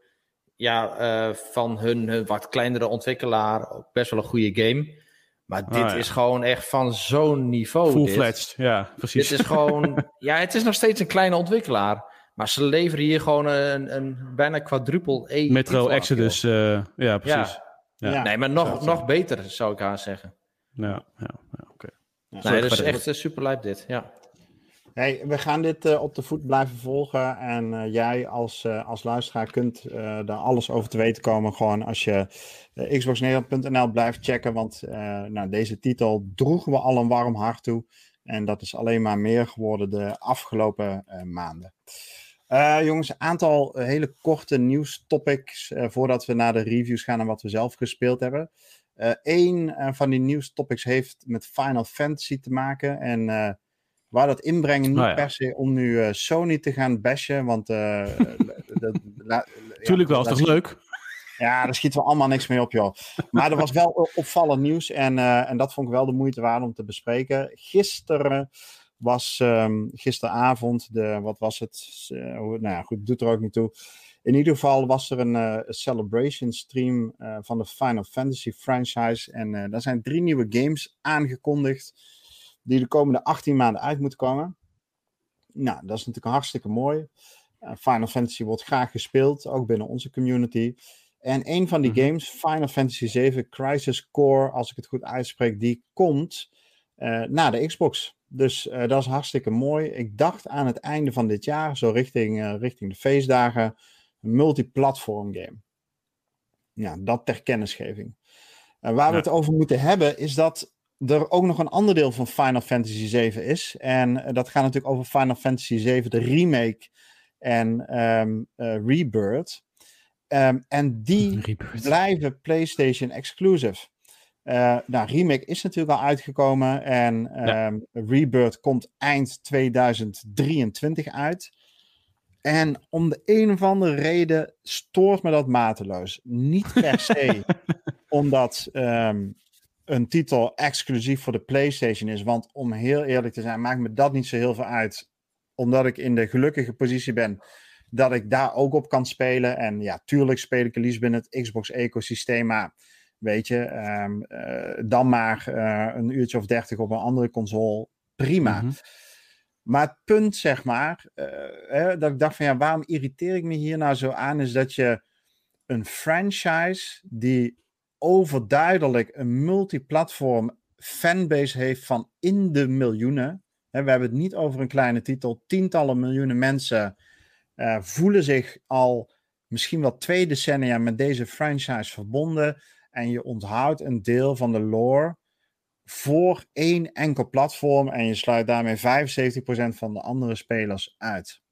Ja, eh, van hun, hun wat kleinere ontwikkelaar. Ook best wel een goede game. Maar dit Ah, ja. is gewoon echt van zo'n niveau. Full-fledged, ja, precies. Dit is gewoon. ja, het is nog steeds een kleine ontwikkelaar. Maar ze leveren hier gewoon een, een bijna quadruple E. Metro Exodus, eh, ja, precies. Ja. Nee, maar nog, nog beter zou ik haar zeggen. Ja, ja, ja, oké. Ja. Nee, dat is echt uh, super lijp dit. Ja. Hey, we gaan dit eh, op de voet blijven volgen. En eh, jij als, eh, als luisteraar kunt eh, daar alles over te weten komen. Gewoon als je eh, xboxnederland.nl blijft checken. Want eh, nou, deze titel droegen we al een warm hart toe. En dat is alleen maar meer geworden de afgelopen eh, maanden. Eh, jongens, een aantal eh, hele korte nieuwstopics. eh voordat we naar de reviews gaan en wat we zelf gespeeld hebben. Eén van die nieuwstopics heeft met Final Fantasy te maken. En waar dat inbrengen niet Nou ja. per se om nu Sony te gaan bashen. Want Tuurlijk wel, is dat toch leuk? ja, daar schieten we allemaal niks mee op, joh. Maar er was wel opvallend nieuws en, en dat vond ik wel de moeite waard om te bespreken. Gisteren was, ehm, gisteravond, de, wat was het? Eh, nou ja, goed, doet er ook niet toe. In ieder geval was er een eh, celebration stream eh, van de Final Fantasy franchise. En daar zijn drie nieuwe games aangekondigd die de komende 18 maanden uit moeten komen. Nou, dat is natuurlijk hartstikke mooi. Final Fantasy wordt graag gespeeld, ook binnen onze community. En een van die Mhm. games, Final Fantasy 7 Crisis Core, als ik het goed uitspreek, die komt naar de Xbox. Dus eh, dat is hartstikke mooi. Ik dacht aan het einde van dit jaar, zo richting, eh, richting de feestdagen, een multiplatform game. Ja, dat ter kennisgeving. Eh, waar we het over moeten hebben, is dat er ook nog een ander deel van Final Fantasy 7 is. En eh, dat gaat natuurlijk over Final Fantasy 7, de remake en eh, Rebirth. Ehm, en die Rebirth. blijven PlayStation exclusive. Eh nou, Remake is natuurlijk al uitgekomen en Ja. ehm, Rebirth komt eind 2023 uit. En om de een of andere reden stoort me dat mateloos. Niet per se omdat ehm, een titel exclusief voor de PlayStation is. Want om heel eerlijk te zijn, maakt me dat niet zo heel veel uit. Omdat ik in de gelukkige positie ben dat ik daar ook op kan spelen. En ja, tuurlijk speel ik het liefst binnen het Xbox-ecosysteem. Maar weet je, ehm, eh, dan maar eh, een uurtje of dertig op een andere console. Prima. Mhm. Maar het punt, zeg maar, eh, hè, dat ik dacht van ja, waarom irriteer ik me hier nou zo aan, is dat je een franchise die overduidelijk een multiplatform fanbase heeft van in de miljoenen. Hè, we hebben het niet over een kleine titel. Tientallen miljoenen mensen voelen zich al misschien wel twee decennia met deze franchise verbonden. En je onthoudt een deel van de lore voor één enkel platform en je sluit daarmee 75% van de andere spelers uit.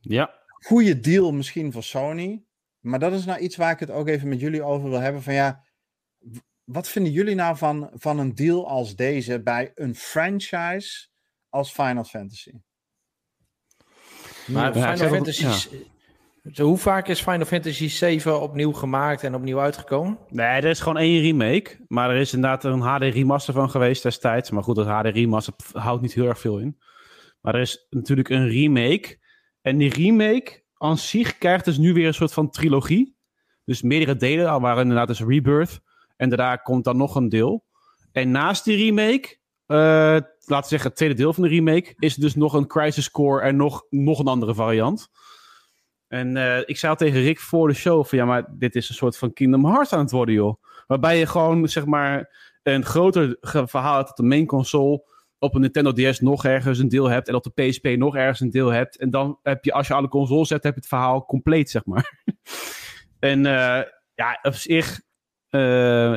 Ja, Goeie deal misschien voor Sony, maar dat is nou iets waar ik het ook even met jullie over wil hebben. Van ja, wat vinden jullie nou van, van een deal als deze bij een franchise als Final Fantasy? Maar Ja, Final Fantasy... Hoe vaak is Final Fantasy 7 opnieuw gemaakt en opnieuw uitgekomen? nee, er is gewoon één remake. Maar er is inderdaad een HD remaster van geweest destijds. Maar goed, dat HD remaster houdt niet heel erg veel in. Maar er is natuurlijk een remake. En die remake aan zich krijgt dus nu weer een soort van trilogie. Dus meerdere delen, waren inderdaad dus Rebirth. En daarna komt dan nog een deel. En naast die remake, eh, laten we zeggen het tweede deel van de remake, is er dus nog een Crisis Core en nog, nog een andere variant. En eh, ik zei al tegen Rick voor de show van ja, maar dit is een soort van Kingdom Hearts aan het worden, joh. Waarbij je gewoon, zeg maar, een groter verhaal hebt op de main console, op een Nintendo DS nog ergens een deel hebt en op de PSP nog ergens een deel hebt. En dan heb je, als je alle consoles hebt, heb je het verhaal compleet, zeg maar. En ja, op zich,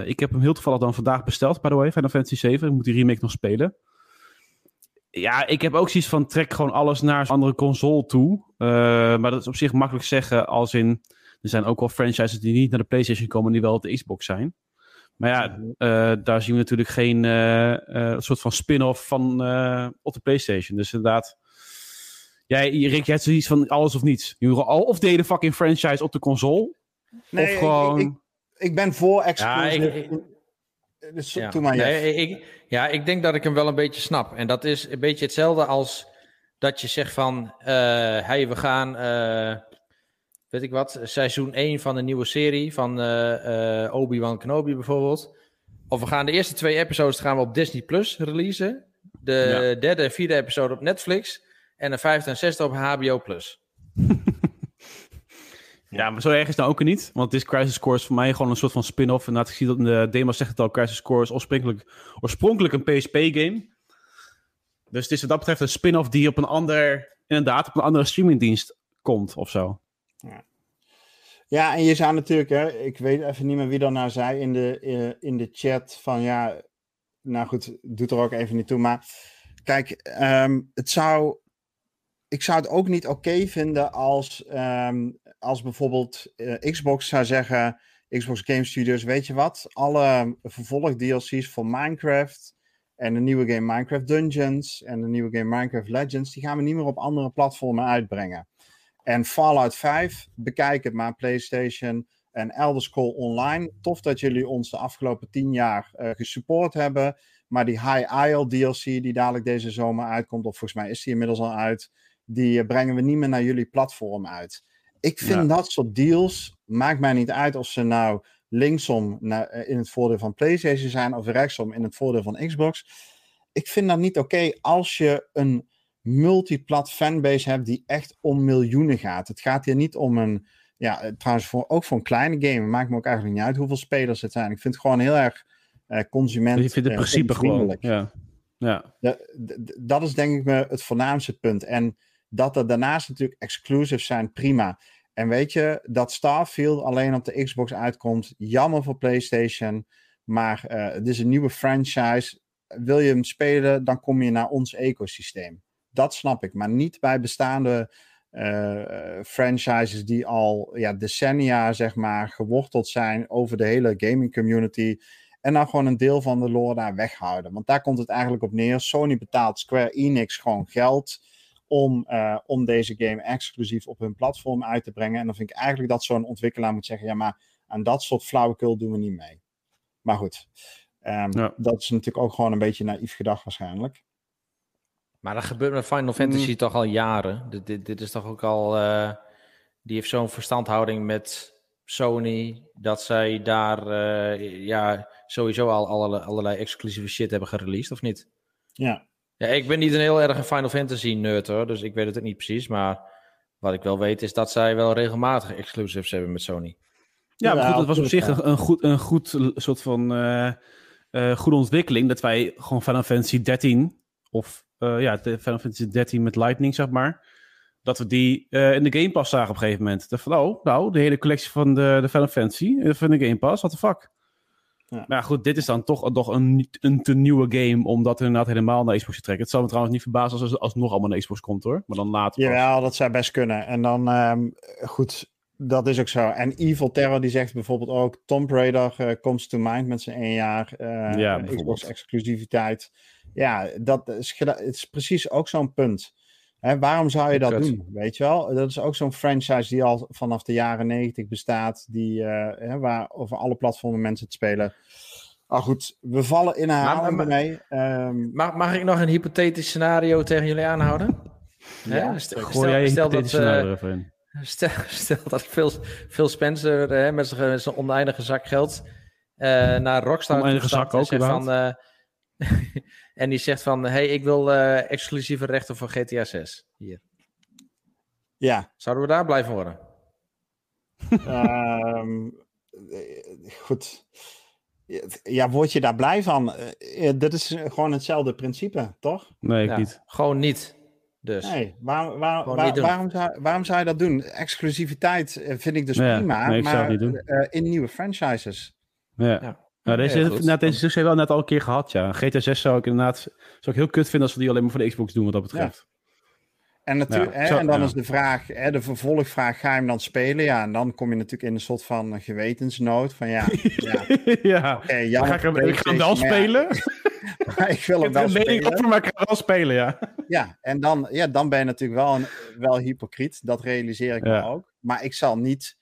ik heb hem heel toevallig dan vandaag besteld, by the way, Final Fantasy 7. Ik moet die remake nog spelen. Ja, ik heb ook zoiets van trek gewoon alles naar een andere console toe. maar dat is op zich makkelijk zeggen als in... Er zijn ook wel franchises die niet naar de PlayStation komen, die wel op de Xbox zijn. Maar ja, uh, daar zien we natuurlijk geen uh, soort van spin-off van op de PlayStation. Dus inderdaad, jij, Rick, je hebt zoiets van alles of niets. Al of de hele fucking franchise op de console. Nee, of gewoon... ik, ik, ik ben voor exclusive. Ja, dus ja. maar nee, ik, ja, ik denk dat ik hem wel een beetje snap. En dat is een beetje hetzelfde als dat je zegt van... hey, we gaan weet ik wat, seizoen 1 van een nieuwe serie van uh, uh, Obi-Wan Kenobi bijvoorbeeld. Of we gaan de eerste twee episodes gaan we op Disney Plus releasen. De derde en vierde episode op Netflix. En de vijfde en zesde op HBO Plus. ja, maar zo erg is het nou ook niet. Want het is Crisis Core voor mij gewoon een soort van spin-off. En ik zie dat in de demo zegt het al, Crisis Core is oorspronkelijk, oorspronkelijk een PSP-game. Dus het is wat dat betreft een spin-off die op een ander, inderdaad, op een andere streamingdienst komt of zo. Ja. ja, en je zou natuurlijk, hè, ik weet even niet meer wie dat nou zei in de, in de chat van ja, nou goed, doet er ook even niet toe. Maar kijk, ehm, het zou, ik zou het ook niet oké vinden als, um, als bijvoorbeeld uh, Xbox zou zeggen, Xbox Game Studios, weet je wat, alle vervolg DLC's voor Minecraft en de nieuwe game Minecraft Dungeons en de nieuwe game Minecraft Legends, die gaan we niet meer op andere platformen uitbrengen. En Fallout 5, bekijk het maar, PlayStation en Elder Scrolls Online. Tof dat jullie ons de afgelopen tien jaar uh, gesupport hebben. Maar die High Isle DLC die dadelijk deze zomer uitkomt, of volgens mij is die inmiddels al uit, die uh, brengen we niet meer naar jullie platform uit. Ik vind dat soort deals, maakt mij niet uit of ze nou linksom naar, uh, in het voordeel van PlayStation zijn of rechtsom in het voordeel van Xbox. Ik vind dat niet oké als je een multiplat fanbase hebt die echt om miljoenen gaat. Het gaat hier niet om een, ja, eh, trouwens voor, ook voor een kleine game, maakt me ook eigenlijk niet uit hoeveel spelers het zijn. Ik vind het gewoon heel erg uh, consument. Je vindt het uh, principe gewoon, ja. Ja. dat is denk ik me het voornaamste punt. En dat er daarnaast natuurlijk exclusives zijn, prima. En weet je, dat Starfield alleen op de Xbox uitkomt, jammer voor PlayStation. Maar uh, het is een nieuwe franchise. Wil je hem spelen, dan kom je naar ons ecosysteem dat snap ik. Maar niet bij bestaande uh, franchises die al ja, decennia, zeg maar, geworteld zijn over de hele gaming community. En dan gewoon een deel van de lore daar weghouden. Want daar komt het eigenlijk op neer. Sony betaalt Square Enix gewoon geld om, uh, om deze game exclusief op hun platform uit te brengen. En dan vind ik eigenlijk dat zo'n ontwikkelaar moet zeggen: ja, maar aan dat soort flauwekul doen we niet mee. Maar goed, um, ja. dat is natuurlijk ook gewoon een beetje naïef gedacht waarschijnlijk. Maar dat gebeurt met Final Fantasy mm. toch al jaren. Dit, dit, dit, is toch ook al. Uh, die heeft zo'n verstandhouding met Sony. Dat zij daar uh, ja, sowieso al allerlei, allerlei exclusieve shit hebben gereleased, of niet? Ja. Ja. Ik ben niet een heel erg Final Fantasy nerd hoor, dus ik weet het ook niet precies. Maar wat ik wel weet is dat zij wel regelmatig exclusives hebben met Sony. Ja, maar goed, het was op zich een, een, goed, een goed soort van uh, uh, goede ontwikkeling. Dat wij gewoon Final Fantasy 13 of uh, ja, de Final Fantasy 13 met Lightning, zeg maar. Dat we die uh, in de Game Pass zagen op een gegeven moment. Dat van, oh, nou, de hele collectie van de, de Final Fantasy eh, van de Game Pass, what the fuck. Ja. Maar goed, dit is dan toch, toch een, een te nieuwe game om dat inderdaad helemaal naar Xbox te trekken. Het zou me trouwens niet verbazen als, als het nog allemaal naar Xbox komt hoor. Maar dan later. Ja, dat zou best kunnen. En dan, um, goed, dat is ook zo. En Evil Terror die zegt bijvoorbeeld ook, Tomb Raider uh, comes to mind met zijn één jaar uh, ja, Xbox exclusiviteit ja, dat is, het is precies ook zo'n punt. Hè, waarom zou je dat doen? Weet je wel? Dat is ook zo'n franchise die al vanaf de jaren negentig bestaat, die, uh, hè, waar over alle platformen mensen het spelen. Ah goed, we vallen in herhaling maar, mee. Um, mag, mag ik nog een hypothetisch scenario tegen jullie aanhouden? Ja, stel, stel, stel dat, uh, stel, stel, dat Phil, Phil Spencer uh, met zijn oneindige zak geld naar Rockstar oneindige zak ook, van en die zegt van, hey, ik wil uh, exclusieve rechten voor GTA 6. Hier. Ja. Zouden we daar blijven worden? um, goed. Ja, word je daar blij van? Uh, dit is gewoon hetzelfde principe, toch? Nee, ik ja, niet. Gewoon niet. Dus Nee, waar, waar, Gewoon waar- niet doen. waarom, zou, waarom zou je dat doen? Exclusiviteit eh, vind ik dus Ja, prima, nee, ik zou maar het niet doen. eh, in nieuwe franchises. Ja. Ja. Nou, deze, heeft- goed. nou, deze hebben we al net al een keer gehad, ja. GTA 6 zou ik inderdaad zou ik heel kut vinden als we die alleen maar voor de Xbox doen, wat dat betreft. En, natuurlijk, Ja, en dan ja. is de vraag, hè, de vervolgvraag, ga je hem dan spelen? Ja, en dan kom je natuurlijk in een soort van gewetensnood. Van ja, ja Ja, ga ik, hem, ik ga hem wel ja, spelen. ik wil hem wel een mening spelen. over, maar ik ga hem wel spelen, ja. Ja, en dan, ja, dan ben je natuurlijk wel, een, wel hypocriet. Dat realiseer ik Ja. me ook. Maar ik zal niet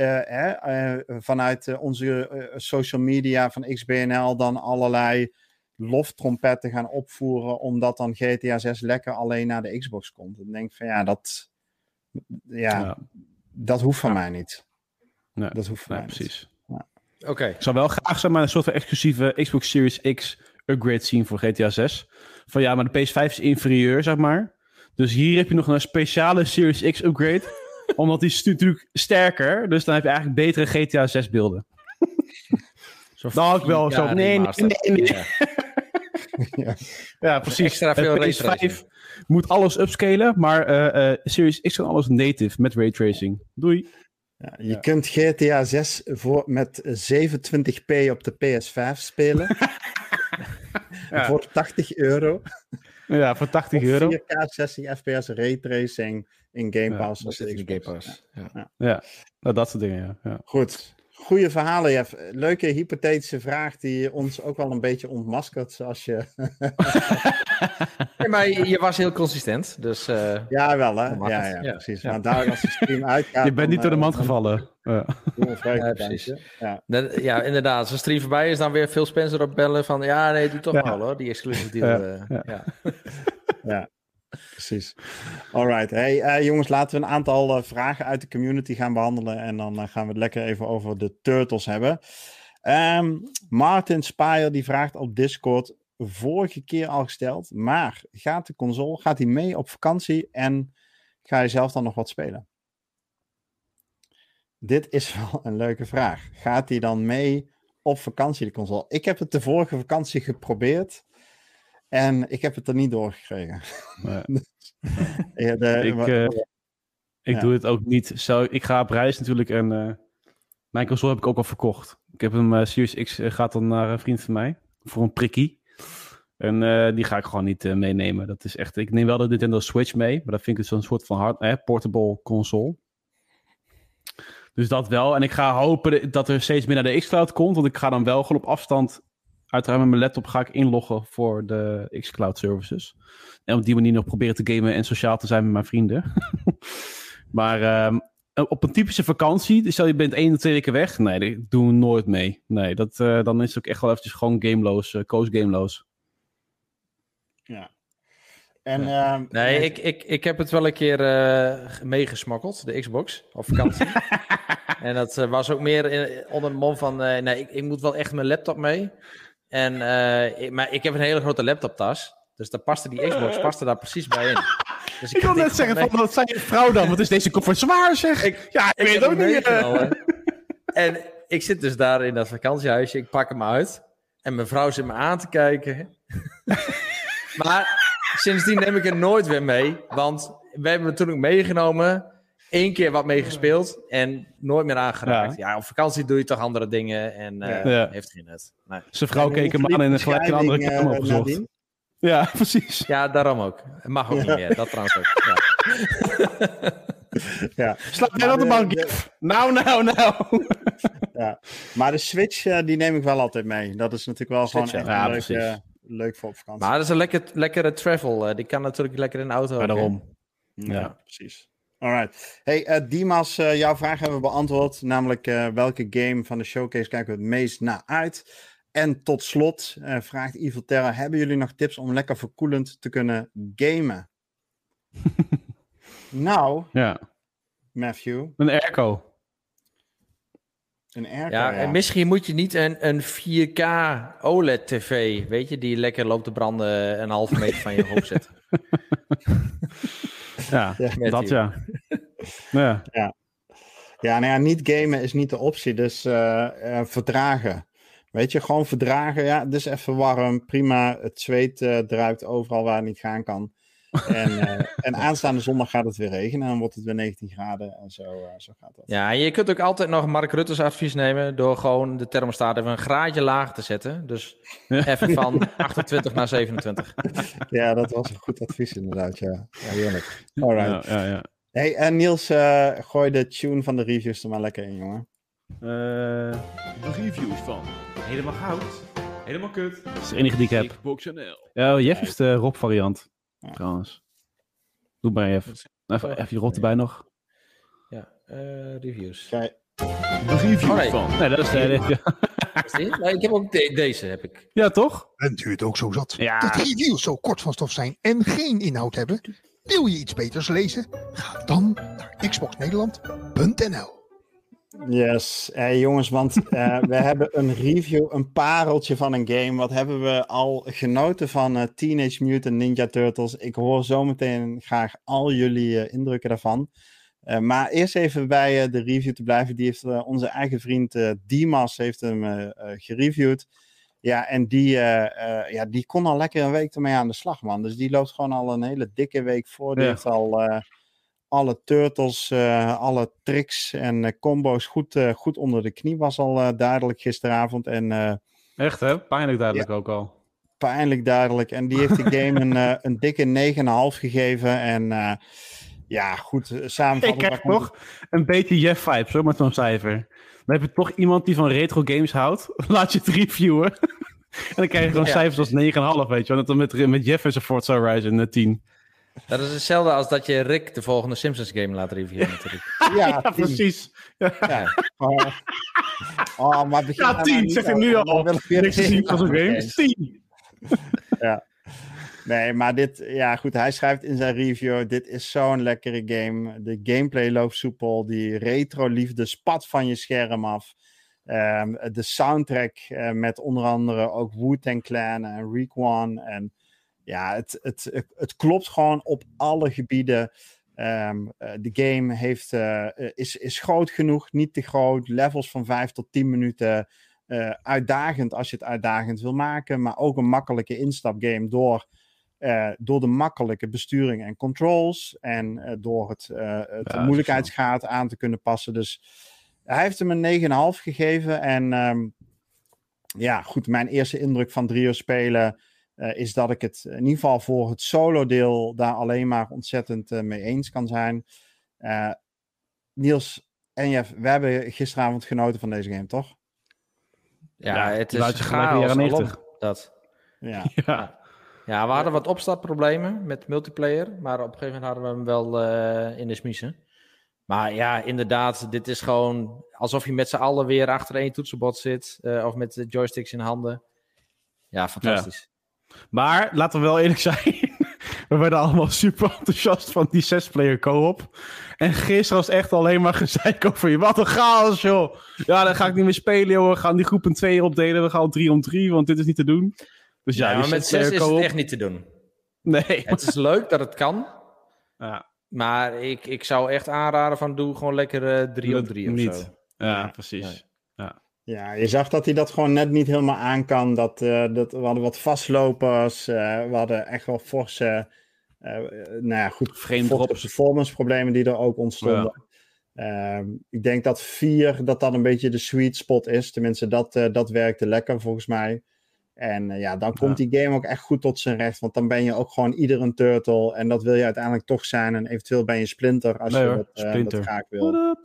hè, eh, vanuit eh, onze eh, social media van XBNL dan allerlei loftrompetten gaan opvoeren. Omdat dan GTA 6 lekker alleen naar de Xbox komt. Dan denk ik van ja, dat, ja, Ja, dat hoeft van mij niet. Nee, Dat hoeft van nee, mij niet. precies. Oké. Ik zou wel graag zeg maar, een soort van exclusieve Xbox Series X upgrade zien voor GTA 6. Van ja, maar de PS5 is inferieur, zeg maar. Dus hier heb je nog een speciale Series X upgrade. Omdat die is natuurlijk sterker. Dus dan heb je eigenlijk betere GTA 6 beelden. Zo Nou, ik wel zo. Nee, nee, nee, nee. Ja. Ja. Ja, precies. Extra veel Het raytracing. PS5 moet alles upscalen, maar eh, eh, Series X kan alles native met raytracing. Doei. Ja, je kunt GTA 6 voor, met 27p op de PS5 spelen. Ja. Voor 80 euro. Ja, voor 80 euro. 4K 60 fps raytracing in Game Ja, Pass. De zit in de. Game Pass. Ja. Ja, nou, dat soort dingen, ja. ja. Goed. Goeie verhalen, Jeff. Leuke hypothetische vraag die ons ook wel een beetje ontmaskert. Zoals je... Nee, maar je, je was heel consistent. Dus eh, Ja, wel hè. Ja, ja, Ja. precies. Ja. Maar daar als de stream uitgaat... Je bent niet door de mand eh, gevallen. Ja. Ja, precies. Ja. ja, inderdaad. Als een stream voorbij is, dan weer Phil Spencer opbellen van... Ja, nee, doe toch Ja. wel hoor, die exclusive deal. Ja, eh, ja. Precies. Alright. Hey, eh, jongens, laten we een aantal eh, vragen uit de community gaan behandelen. En dan eh, gaan we het lekker even over de Turtles hebben. Ehm, Martin Spire die vraagt op Discord. Vorige keer al gesteld. Maar gaat de console, gaat hij mee op vakantie? En ga je zelf dan nog wat spelen? Dit is wel een leuke vraag. Gaat hij dan mee op vakantie, de console? Ik heb het de vorige vakantie geprobeerd. En ik heb het er niet doorgekregen. Ja, de- Ik, eh, ik Ja. doe het ook niet. Zo, ik ga op reis natuurlijk en eh, mijn console heb ik ook al verkocht. Ik heb hem, eh, Series X eh, gaat dan naar een vriend van mij voor een prikkie. En die ga ik gewoon niet meenemen. Dat is echt, ik neem wel de Nintendo Switch mee, maar dat vind ik zo'n soort van hard, eh, portable console. Dus dat wel. En ik ga hopen dat er steeds meer naar de xCloud komt, want ik ga dan wel gewoon op afstand, uiteraard met mijn laptop, ga ik inloggen voor de xCloud services. En op die manier nog proberen te gamen en sociaal te zijn met mijn vrienden. maar ehm, op een typische vakantie, dus stel je bent één of twee weken weg. Nee, ik doe nooit mee. Nee, dat, eh, dan is het ook echt wel eventjes gewoon gameloos, uh, coast gameloos. Ja. En, ehm, Nee, ik, ik, ik heb het wel een keer eh meegesmokkeld, de Xbox, op vakantie. en dat eh, was ook meer in- onder de mom van, eh, nee, ik, ik moet wel echt mijn laptop mee. En, eh, ik- maar ik heb een hele grote laptoptas, dus daar paste die Xbox paste daar precies bij in. Dus Ik wil die net zeggen, van, wat zei je vrouw dan? Wat is deze koffer zwaar, zeg? Ik- ja, ik, Ik weet het ook niet. eh. meegenomen. En ik zit dus daar in dat vakantiehuisje. Ik pak hem uit. En mijn vrouw zit me aan te kijken. maar sindsdien neem ik er nooit weer mee. Want we hebben het toen ook meegenomen. Eén keer wat meegespeeld. En nooit meer aangeraakt. Ja. op vakantie doe je toch andere dingen. En eh, Ja. heeft geen nut. Nee. Zijn vrouw keek hem aan en gelijk een de andere kamer eh, opgezocht. nadien? Ja, precies. Ja, daarom ook. Het mag ook niet meer. Dat trouwens ook. Ja. Ja. Slaap jij op de bank? Nou, nou, nou. Maar de Switch, eh, die neem ik wel altijd mee. Dat is natuurlijk wel Switch, gewoon echt ja. Ja, leuk, eh, leuk voor op vakantie. Maar dat is een lekker, lekkere travel. eh, die kan natuurlijk lekker in de auto. Daarom. ja, ja. precies. Alright. Hey, eh, Dimas, eh, jouw vraag hebben we beantwoord. Namelijk, eh, welke game van de showcase kijken we het meest naar uit? En tot slot vraagt Evil Terra, hebben jullie nog tips om lekker verkoelend te kunnen gamen? nou, Ja, Matthew, een airco. Een airco, Ja, ja. en misschien moet je niet een, een 4K OLED-tv, weet je, die lekker loopt te branden een halve meter van je hoofd zetten. Ja, dat die. ja. Ja, Ja, nou ja, niet gamen is niet de optie. Dus eh, eh, verdragen. Weet je, gewoon verdragen. Ja, het is even warm. Prima. Het zweet eh, druipt overal waar het niet gaan kan. En, eh, en aanstaande zondag gaat het weer regenen en dan wordt het weer 19 graden en zo, uh, zo gaat dat. Ja, en je kunt ook altijd nog Mark Rutte's advies nemen door gewoon de thermostaat even een graadje laag te zetten. Dus even van 28 naar 27. Ja, dat was een goed advies inderdaad, ja. ja heerlijk. Alright. Ja, ja, ja. Hey, en Niels, uh, gooi de tune van de reviews er maar lekker in, jongen. de reviews van Helemaal Goud, Helemaal Kut. Dat is de enige die ik heb. Xbox NL. Ja, Jeff is de Rob variant. Ja. Trouwens. Doe maar even. Even, even je rot erbij nog. Ja, uh, reviews. Kijk. De reviews oh, nee. van. Nee, dat is de. Ja. nee, ik heb ook de, deze, heb ik. Ja, toch? Bent u het ook zo zat? Ja. Dat reviews zo kort van stof zijn en geen inhoud hebben? Wil je iets beters lezen? Ga dan naar xboxnederland.nl. Yes, hey, jongens, want uh, we hebben een review, een pareltje van een game. Wat hebben we al genoten van uh, Teenage Mutant Ninja Turtles? Ik hoor zometeen graag al jullie uh, indrukken daarvan. maar eerst even bij de review te blijven. Die heeft onze eigen vriend Dimas heeft hem gereviewd. Ja, en die, ja, die kon al lekker een week ermee aan de slag, man. Dus die loopt gewoon al een hele dikke week voor. Die ja. heeft al alle turtles, uh, alle tricks en uh, combo's goed, uh, goed onder de knie. Was al duidelijk gisteravond. En, Echt hè? Pijnlijk duidelijk ja, ook al. Pijnlijk duidelijk. En die heeft de game een, een dikke 9,5 gegeven. En ja, goed, samenvatten. Ik krijg toch een beetje Jeff-vibes hoor, met zo'n cijfer. Dan heb je toch iemand die van retro games houdt. Laat je het reviewen. en dan krijg je gewoon ja. cijfers als 9,5, weet je wel. Net dan met, met Jeff en zijn Forza Horizon 10. Dat is hetzelfde als dat je Rick de volgende Simpsons game laat reviewen natuurlijk. ja, ja precies. Ja. ja. Oh. oh, maar begin ja, tien, zeg ik nu al. Niks te zien van zo'n game. Tien. ja. Nee, maar dit, ja goed, hij schrijft in zijn review, dit is zo'n lekkere game. De gameplay loopt soepel, die retro-liefde spat van je scherm af. Um, de soundtrack uh, met onder andere ook Wu-Tang Clan en Requan en ja, het, het, het klopt gewoon op alle gebieden. Um, uh, de game heeft, uh, is, is groot genoeg, niet te groot. Levels van 5 tot 10 minuten. Uh, uitdagend als je het uitdagend wil maken. Maar ook een makkelijke instapgame door, door de makkelijke besturing en controls. En door het, ja, moeilijkheidsgraad aan te kunnen passen. Dus hij heeft hem een 9,5 gegeven. En um, ja, goed, mijn eerste indruk van drie uur spelen uh, is dat ik het in ieder geval voor het solo-deel daar alleen maar ontzettend uh, mee eens kan zijn. Uh, Niels en Jeff, we hebben gisteravond genoten van deze game, toch? Ja, ja het is chaos alom, dat. Ja. ja. ja. we hadden wat opstartproblemen met multiplayer, maar op een gegeven moment hadden we hem wel in de smiezen. Maar ja, inderdaad, dit is gewoon alsof je met z'n allen weer achter één toetsenbord zit, of met de joysticks in handen. Ja, fantastisch. Maar laten we wel eerlijk zijn. We werden allemaal super enthousiast van die zesplayer co-op. En gisteren was echt alleen maar gezeik over je. Wat een chaos, joh. Ja, dan ga ik niet meer spelen, joh. We gaan die groep in twee opdelen. We gaan drie om drie, want dit is niet te doen. Dus ja, ja maar met zes is het echt niet te doen. Nee. Het is leuk dat het kan. Ja. Maar ik, ik zou echt aanraden van doe gewoon lekker uh, drie op drie of niet. zo. Ja, precies. Nee. Ja. Je zag dat hij dat gewoon net niet helemaal aan kan. Dat, uh, dat, we hadden wat vastlopers. Uh, we hadden echt wel forse, uh, nou ja, goed, performance problemen die er ook ontstonden. Ja. Ehm, ik denk dat 4 dat dan een beetje de sweet spot is. Tenminste, dat, dat werkte lekker volgens mij. En ja, dan komt ja. die game ook echt goed tot zijn recht. Want dan ben je ook gewoon ieder een turtle. En dat wil je uiteindelijk toch zijn. En eventueel ben je splinter als nee, je dat, dat, graag wil.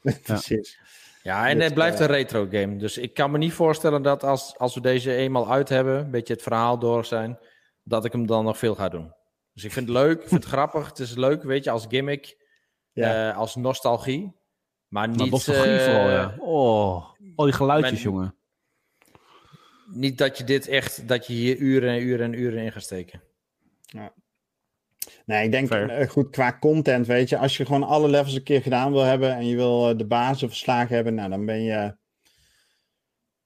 Precies. Ja, en het blijft een retro game. Dus ik kan me niet voorstellen dat als, als we deze eenmaal uit hebben, een beetje het verhaal door zijn, dat ik hem dan nog veel ga doen. Dus ik vind het leuk, ik vind het grappig. Het is leuk, weet je, als gimmick, ja. uh, als nostalgie. Maar niet... Maar nostalgie uh, vooral, ja. Oh, al die geluidjes, men, jongen. Niet dat je dit echt, dat je hier uren en uren en uren in gaat steken. Ja. Nee, ik denk uh, goed qua content, weet je, als je gewoon alle levels een keer gedaan wil hebben en je wil uh, de basis verslagen hebben, nou dan ben je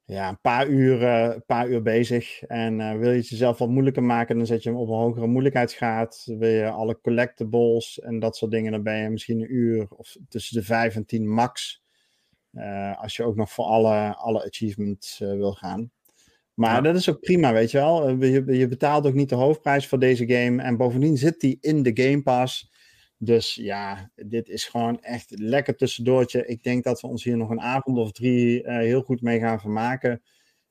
ja, een paar uur, uh, paar uur bezig. En wil je het jezelf wat moeilijker maken, dan zet je hem op een hogere moeilijkheidsgraad. Wil je alle collectibles en dat soort dingen, dan ben je misschien een uur of tussen de 5 en 10 max. als je ook nog voor alle, alle achievements wil gaan. Maar Ja. dat is ook prima, weet je wel. Eh, Je, je betaalt ook niet de hoofdprijs voor deze game. En bovendien zit die in de Game Pass. Dus ja, dit is gewoon echt lekker tussendoortje. Ik denk dat we ons hier nog een avond of drie eh, heel goed mee gaan vermaken.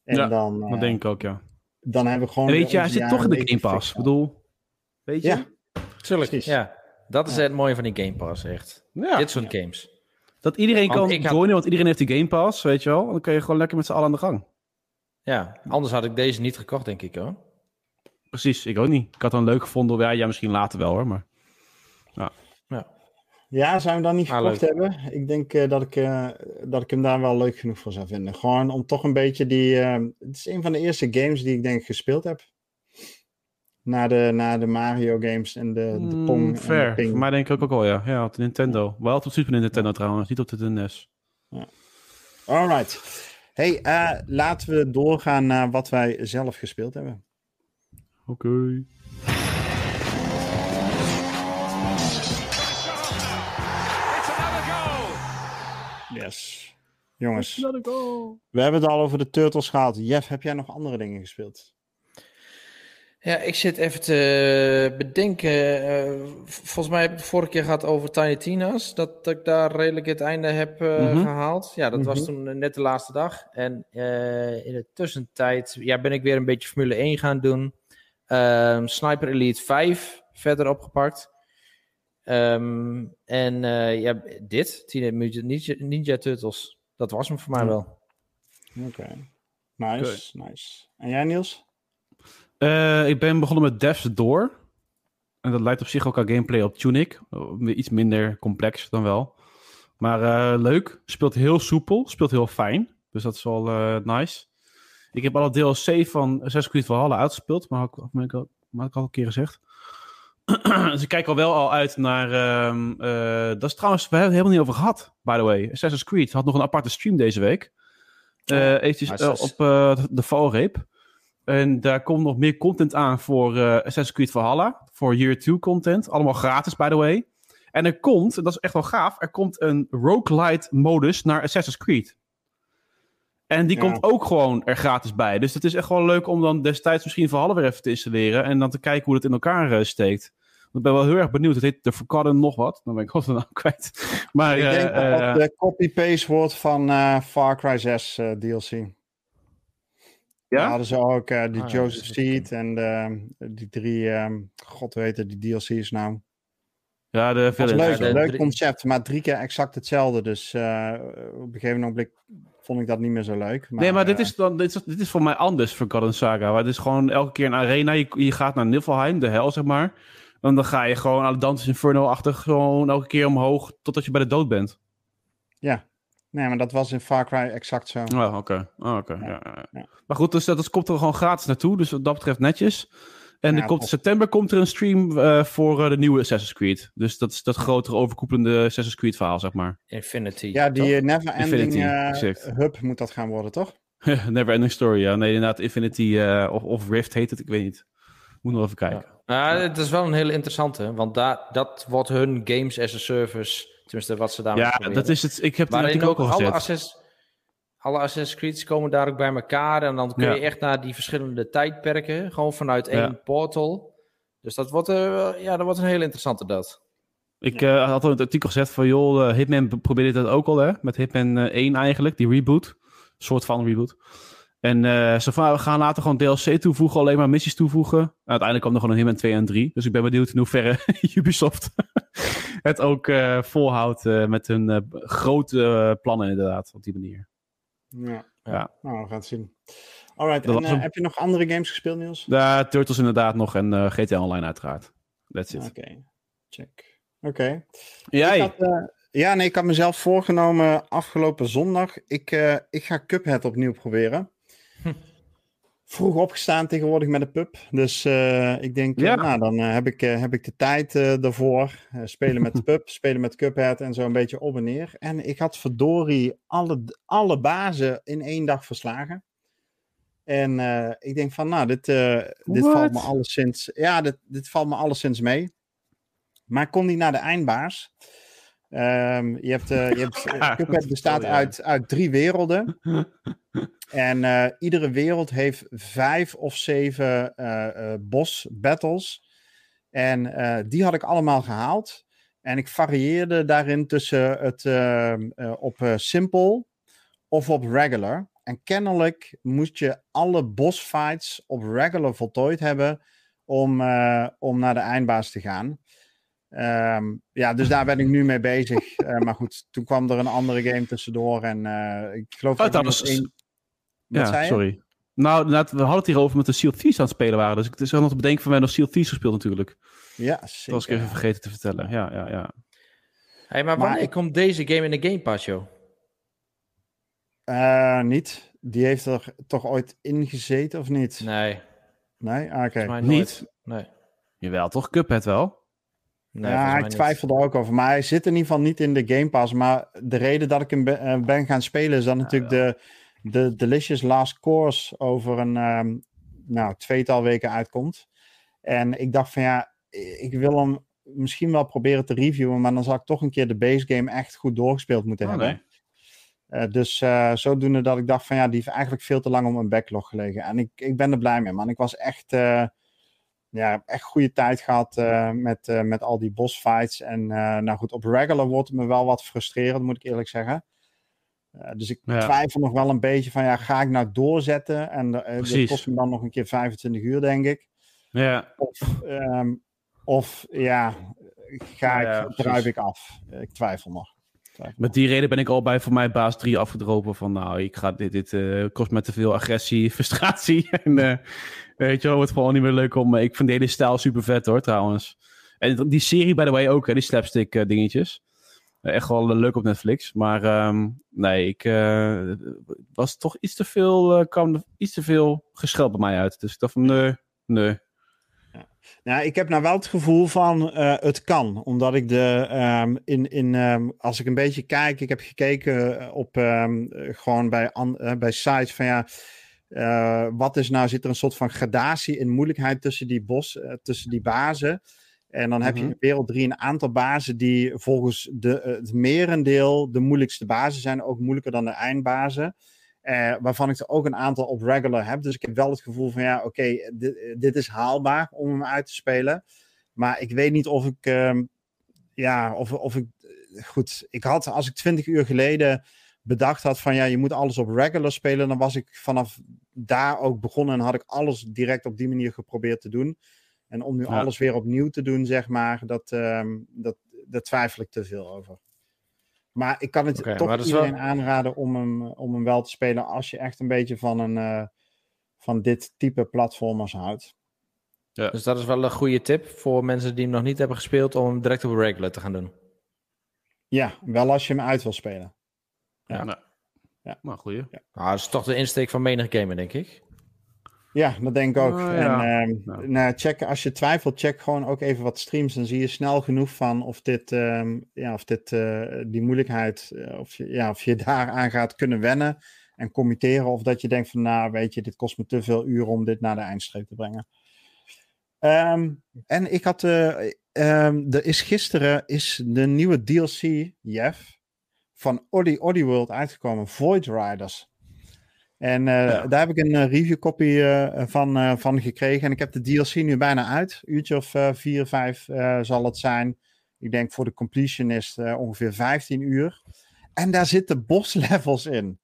En Ja, dan, eh, Dat denk ik ook, ja. dan hebben we gewoon... En weet je, hij zit toch in de Game 90 Pass. Ik bedoel, weet je? Ja. Tuurlijk, Precies. ja. Dat is het mooie van die Game Pass, echt. Ja. Dit soort games. Dat iedereen Want kan had- joinen, want iedereen heeft die Game Pass, weet je wel. Dan kun je gewoon lekker met z'n allen aan de gang. Ja, anders had ik deze niet gekocht, denk ik hoor. Precies, ik ook niet. Ik had hem leuk gevonden. Ja, ja misschien later wel hoor, maar... Ja, zou je hem dan niet Ah, gekocht hebben? Ik denk eh, dat, ik, eh, dat ik hem daar wel leuk genoeg voor zou vinden. Gewoon om toch een beetje die... eh, het is een van de eerste games die ik denk gespeeld heb. Na de, na de Mario games en de, de Mm, Pong. en de fair. Ping. Voor mij denk ik ook wel, ja. Ja, op de Nintendo. Wel op de Super Nintendo trouwens, niet op de NES. Alright. Hey, eh, laten we doorgaan naar wat wij zelf gespeeld hebben. Oké. Yes. Jongens, we hebben het al over de Turtles gehad. Jeff, heb jij nog andere dingen gespeeld? Ja, ik zit even te bedenken. eh, volgens mij heb ik het vorige keer gehad over Tiny Tina's. Dat, dat ik daar redelijk het einde heb eh, Mhm. gehaald. Ja, dat was Mhm. toen eh, net de laatste dag. En eh, in de tussentijd ja, ben ik weer een beetje Formule 1 gaan doen. Ehm, Sniper Elite 5 verder opgepakt. Ehm, en eh, ja, dit, Teenage Mutant Ninja, Ninja Turtles. Dat was hem voor mij wel. Oké. Nice, nice. En jij Niels? Eh, ik ben begonnen met Death's Door. En dat lijkt op zich ook aan gameplay op Tunic. Oh, Iets minder complex dan wel. Maar eh, leuk. Speelt heel soepel. Speelt heel fijn. Dus dat is wel eh, nice. Ik heb alle DLC van Assassin's Creed Valhalla uitgespeeld. Maar had ik, al- had ik al een keer gezegd. dus ik kijk al wel al uit naar... ehm, eh, dat is trouwens... We hebben het helemaal niet over gehad, by the way. Assassin's Creed had nog een aparte stream deze week. Eh eventjes op de valreep. En daar komt nog meer content aan voor eh Assassin's Creed Valhalla. Voor Year 2 content. Allemaal gratis, by the way. En er komt, en dat is echt wel gaaf, er komt een roguelite modus naar Assassin's Creed. En die Ja. komt ook gewoon er gratis bij. Dus het is echt wel leuk om dan destijds misschien Valhalla weer even te installeren. En dan te kijken hoe het in elkaar eh, steekt. Ik ben wel heel erg benieuwd. Het heet de Forgotten nog wat. Dan ben ik altijd naam kwijt. Maar ik eh, denk dat de copy-paste wordt van Far Cry 6 eh, DLC. Ja? hadden ze ook eh, die Ah, ja, Joseph Seed en ehm, die drie, ehm, god heet het, die DLC's nou. Ja, de Dat leuk, Ja, de leuk concept, maar drie keer exact hetzelfde. Dus eh, op een gegeven moment vond ik dat niet meer zo leuk. nee, maar dit eh, is, dan, dit, is, dit is voor mij anders Forgotten Saga. Maar het is gewoon elke keer een arena. Je, je gaat naar Niflheim, de hel zeg maar. En dan ga je gewoon aan de Dante's Inferno-achtig gewoon elke keer omhoog totdat je bij de dood bent. Nee, maar dat was in Far Cry exact zo. Oh, oké. Oh, oké. Ja, Ja, ja. ja. Maar goed, dus dat, dat komt er gewoon gratis naartoe. Dus wat dat betreft netjes. En Ja, er komt, in september komt er een stream eh, voor eh, de nieuwe Assassin's Creed. Dus dat is dat grotere overkoepelende Assassin's Creed verhaal, zeg maar. Infinity. Ja, die toch? eh, Never Ending Infinity, eh, exact. hub moet dat gaan worden, toch? Never Ending Story, ja. Nee, inderdaad, Infinity eh, of, of Rift heet het. Ik weet niet. Moet nog even kijken. Nou, het is wel een hele interessante, want daar, dat wordt hun games as a service, tenminste wat ze daarmee Ja, dat is het. Ik heb het natuurlijk ook al alle, gezet. Assassin's, alle Assassin's Creeds komen daar ook bij elkaar en dan kun Ja. je echt naar die verschillende tijdperken, gewoon vanuit één Ja. portal. Dus dat wordt, eh, ja, dat wordt een hele interessante dat. Ik eh, had al in het artikel gezet van, joh, eh, Hitman probeerde dat ook al, hè. Met Hitman eh, 1 eigenlijk, die reboot. Een soort van reboot. En ze van, we gaan later gewoon DLC toevoegen, alleen maar missies toevoegen. Nou, uiteindelijk kwam er gewoon een Hitman 2 en 3. Dus ik ben benieuwd in hoeverre Ubisoft het ook eh, volhoudt eh, met hun eh, grote plannen inderdaad, op die manier. Ja. Ja. Nou, we gaan het zien. Alright, en heb je nog andere games gespeeld, Niels? Ja, Turtles inderdaad nog en GTA Online uiteraard. That's it. Oké, check. Oké. Jij? Ik had, ja, nee, ik had mezelf voorgenomen afgelopen zondag. Ik, ik ga Cuphead opnieuw proberen. Vroeg opgestaan tegenwoordig met de pub. Dus eh, ik denk, eh, Ja. nou, dan eh, heb, ik, heb ik de tijd daarvoor. Spelen met de pub, spelen met Cuphead en zo een beetje op en neer. En ik had verdorie alle, alle bazen in één dag verslagen. En ik denk van, nou, dit, dit valt me alleszins... Ja, dit, dit valt me alleszins mee. Maar ik kom niet naar de eindbaas. Ehm, je hebt, je hebt, Ja, Cuphead bestaat uit, uit drie werelden. En eh, iedere wereld heeft vijf of zeven uh, boss battles. En die had ik allemaal gehaald. En ik varieerde daarin tussen het op simple of op regular. En kennelijk moest je alle boss fights op regular voltooid hebben om, om naar de eindbaas te gaan. Um, ja, dus daar ben ik nu mee bezig. Uh, maar goed, toen kwam er een andere game tussendoor. En uh, ik geloof oh, dat was één. Ja, sorry. Nou, we hadden het hierover met de Seal Thieves aan het spelen waren. Dus ik is nog te bedenken van wij nog Seal Thieves gespeeld natuurlijk. Ja, zeker. Dat was ik even vergeten te vertellen. Ja, ja, ja. Hey, maar wanneer maar, komt deze game in de Game Pass, joh? Uh, niet. Die heeft er toch ooit in gezeten, of niet? Nee. Nee? Ah, oké. Okay. Niet? Nee. Jawel, toch? Cuphead wel? Nee, ja, ik twijfelde ook over. Maar hij zit in ieder geval niet in de Game Pass. Maar de reden dat ik hem ben, ben gaan spelen is dan natuurlijk de, de Delicious Last Course over een um, nou, tweetal weken uitkomt. En ik dacht van ja, ik wil hem misschien wel proberen te reviewen. Maar dan zal ik toch een keer de base game echt goed doorgespeeld moeten oh, hebben. Nee. Uh, dus uh, zodoende dat ik dacht van ja, die heeft eigenlijk veel te lang om een backlog gelegen. En ik, ik ben er blij mee, man. Ik was echt... Uh, ja, echt goede tijd gehad uh, met, uh, met al die boss fights. En uh, nou goed, op regular wordt het me wel wat frustrerend, moet ik eerlijk zeggen. dus ik ja. twijfel nog wel een beetje van, ja, ga ik nou doorzetten? En dat kost me dan nog een keer 25 uur, denk ik. Ja. Of, um, of ja, ga ja, ik, druip ik af. Ik twijfel nog. Met die reden ben ik al bij voor mij baas 3 afgedropen. Van nou, ik ga dit, dit uh, kost me te veel agressie, frustratie. en uh, weet je wel, wordt gewoon niet meer leuk om. Ik vind de hele stijl super vet hoor, trouwens. En die serie, by the way, ook, hè, die slapstick uh, dingetjes. echt wel leuk op Netflix. Maar um, nee, ik was toch iets te veel, kwam iets te veel gescheld bij mij uit. Dus ik dacht van nee, nee. Nou, ik heb nou wel het gevoel van het kan. Omdat ik de, um, in, in, um, als ik een beetje kijk, ik heb gekeken op gewoon bij, bij sites van ja, uh, wat is nou, zit er een soort van gradatie in moeilijkheid tussen die bos, tussen die bazen. En dan heb mm -hmm. je in wereld 3 een aantal bazen die volgens de, het merendeel de moeilijkste bazen zijn, ook moeilijker dan de eindbazen. Uh, waarvan ik er ook een aantal op regular heb. Dus ik heb wel het gevoel van ja, oké, okay, dit, dit, is haalbaar om hem uit te spelen. Maar ik weet niet of ik, uh, ja, of, of ik, goed, ik had als ik 20 uur geleden bedacht had van ja, je moet alles op regular spelen, dan was ik vanaf daar ook begonnen en had ik alles direct op die manier geprobeerd te doen. En om nu ja. alles weer opnieuw te doen, zeg maar, dat, um, dat, daar twijfel ik te veel over. Maar ik kan het okay, toch iedereen wel... aanraden om hem, om hem wel te spelen als je echt een beetje van, een, uh, van dit type platformers houdt. Ja. Dus dat is wel een goede tip voor mensen die hem nog niet hebben gespeeld om hem direct op regular te gaan doen. Ja, wel als je hem uit wil spelen. Ja, nou, ja. maar goeie. Ja. Nou, dat is toch de insteek van menig gamer, denk ik. Ja, dat denk ik ook. Oh, ja. En uh, nou. nou, check, als je twijfelt, check gewoon ook even wat streams. Dan zie je snel genoeg van of dit, um, ja, of dit uh, die moeilijkheid, uh, of, je, ja, of je daaraan gaat kunnen wennen en committeren. Of dat je denkt van, nou weet je, dit kost me te veel uren om dit naar de eindstreep te brengen. Um, en ik had, um, er is gisteren is de nieuwe DLC, Jeff, van Oddy Oddy World uitgekomen, Void Riders. En uh, ja. daar heb ik een uh, review copy uh, van, van gekregen. En ik heb de DLC nu bijna uit. Uurtje of vier, vijf zal het zijn. Ik denk voor de completionist ongeveer 15 uur. En daar zitten boss levels in.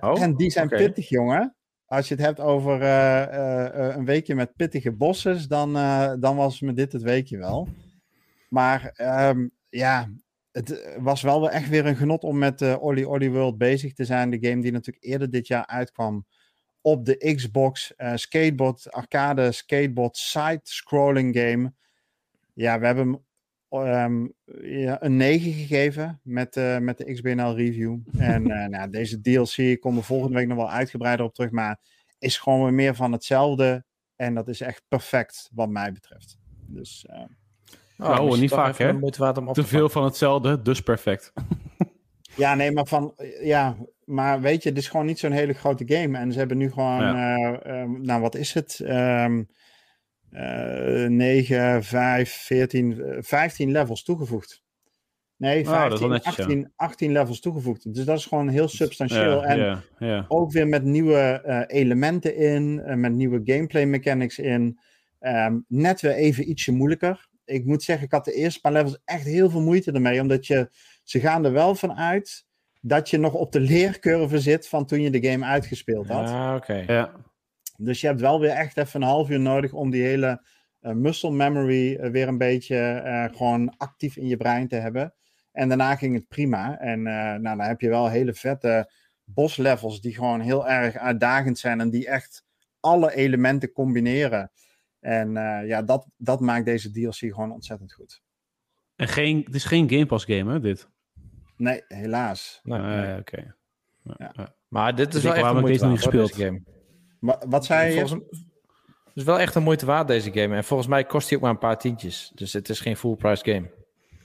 Oh, en die zijn okay. pittig, jongen. Als je het hebt over een weekje met pittige bosses, dan, dan was me dit het weekje wel. Maar um, ja, het eh, was wel echt weer een genot om met uh, Olly Olly World bezig te zijn. De game die natuurlijk eerder dit jaar uitkwam op de Xbox. Uh, skateboard, arcade skateboard, side-scrolling game. Ja, we hebben hem um, ja, een 9 gegeven met, uh, met de XBNL review. En uh, nou, deze DLC komt er volgende week nog wel uitgebreider op terug. Maar is gewoon weer meer van hetzelfde. En dat is echt perfect wat mij betreft. Dus... Oh, nou, niet vaak hè. Te veel van hetzelfde, dus perfect. ja, nee, maar van, ja, maar weet je, het is gewoon niet zo'n hele grote game. En ze hebben nu gewoon, ja. uh, um, nou wat is het? Um, uh, 9, 5, 14, 15 levels toegevoegd. Nee, Oh, dat is wel 15, netjes, ja. 18, 18 levels toegevoegd. Dus dat is gewoon heel substantieel. Ja, en ja, ja. ook weer met nieuwe eh, elementen in, eh, met nieuwe gameplay mechanics in. Ehm, net weer even ietsje moeilijker. Ik moet zeggen, ik had de eerste paar levels echt heel veel moeite ermee, omdat je, ze gaan er wel van uit dat je nog op de leercurve zit van toen je de game uitgespeeld had. Ah, oké. Ja. Dus je hebt wel weer echt even een half uur nodig om die hele eh, muscle memory eh, weer een beetje eh, gewoon actief in je brein te hebben. En daarna ging het prima. En eh, nou, dan heb je wel hele vette boslevels die gewoon heel erg uitdagend zijn en die echt alle elementen combineren. En eh, ja, dat, dat maakt deze DLC gewoon ontzettend goed. En geen, het is geen Game Pass game, hè, dit? Nee, helaas. Nee, Ah, nee. Oké. Ja, ja. Maar dit is Dus wel echt waarom een moeite waard, niet deze game. Wa- wat zei je? Volgens Het is wel echt een moeite waard, deze game. En volgens mij kost hij ook maar een paar tientjes. Dus het is geen full price game.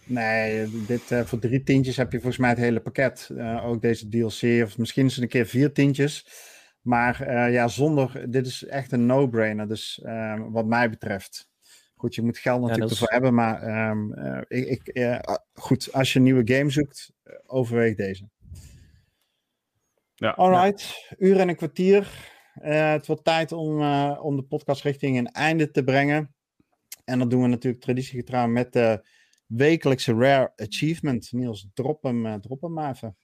Nee, dit, eh, voor drie tientjes heb je volgens mij het hele pakket. Eh, ook deze DLC, of misschien is het een keer vier tientjes. Maar eh, ja, zonder, dit is echt een no-brainer. Dus eh, wat mij betreft. Goed, je moet geld natuurlijk is- ervoor hebben. Maar ehm, eh, ik, ik, eh, ah, goed, als je een nieuwe game zoekt, overweeg deze. Ja. Alright, uur en een kwartier. Eh, het wordt tijd om, eh, om de podcast richting een einde te brengen. En dat doen we natuurlijk traditiegetrouw met de wekelijkse Rare Achievement. Niels, drop hem, drop hem maar even.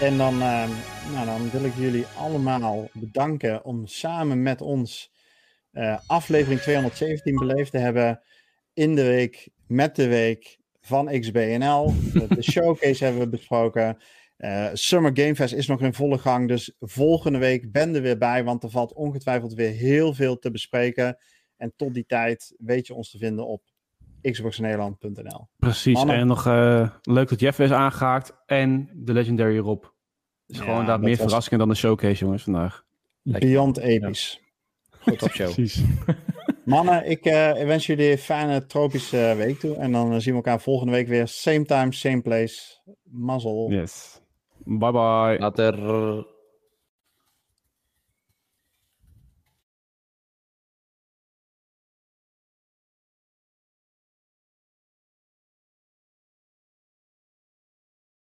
En dan, eh, nou, dan wil ik jullie allemaal bedanken om samen met ons eh, aflevering 217 beleefd te hebben. In de week, met de week van XBNL. De, de showcase hebben we besproken. Eh, Summer Game Fest is nog in volle gang. Dus volgende week ben er weer bij. Want er valt ongetwijfeld weer heel veel te bespreken. En tot die tijd weet je ons te vinden op xboxnederland.nl. Precies. Mannen. En nog eh, leuk dat Jeff is aangehaakt. En de Legendary Rob. is Ja, gewoon daar meer was- verrassingen dan de showcase, jongens, vandaag. Beyond episch. Goed op show. Precies. Mannen, ik eh, wens jullie een fijne tropische eh, week toe. En dan zien we elkaar volgende week weer. Same time, same place. Mazzel. Yes. Bye bye. Later.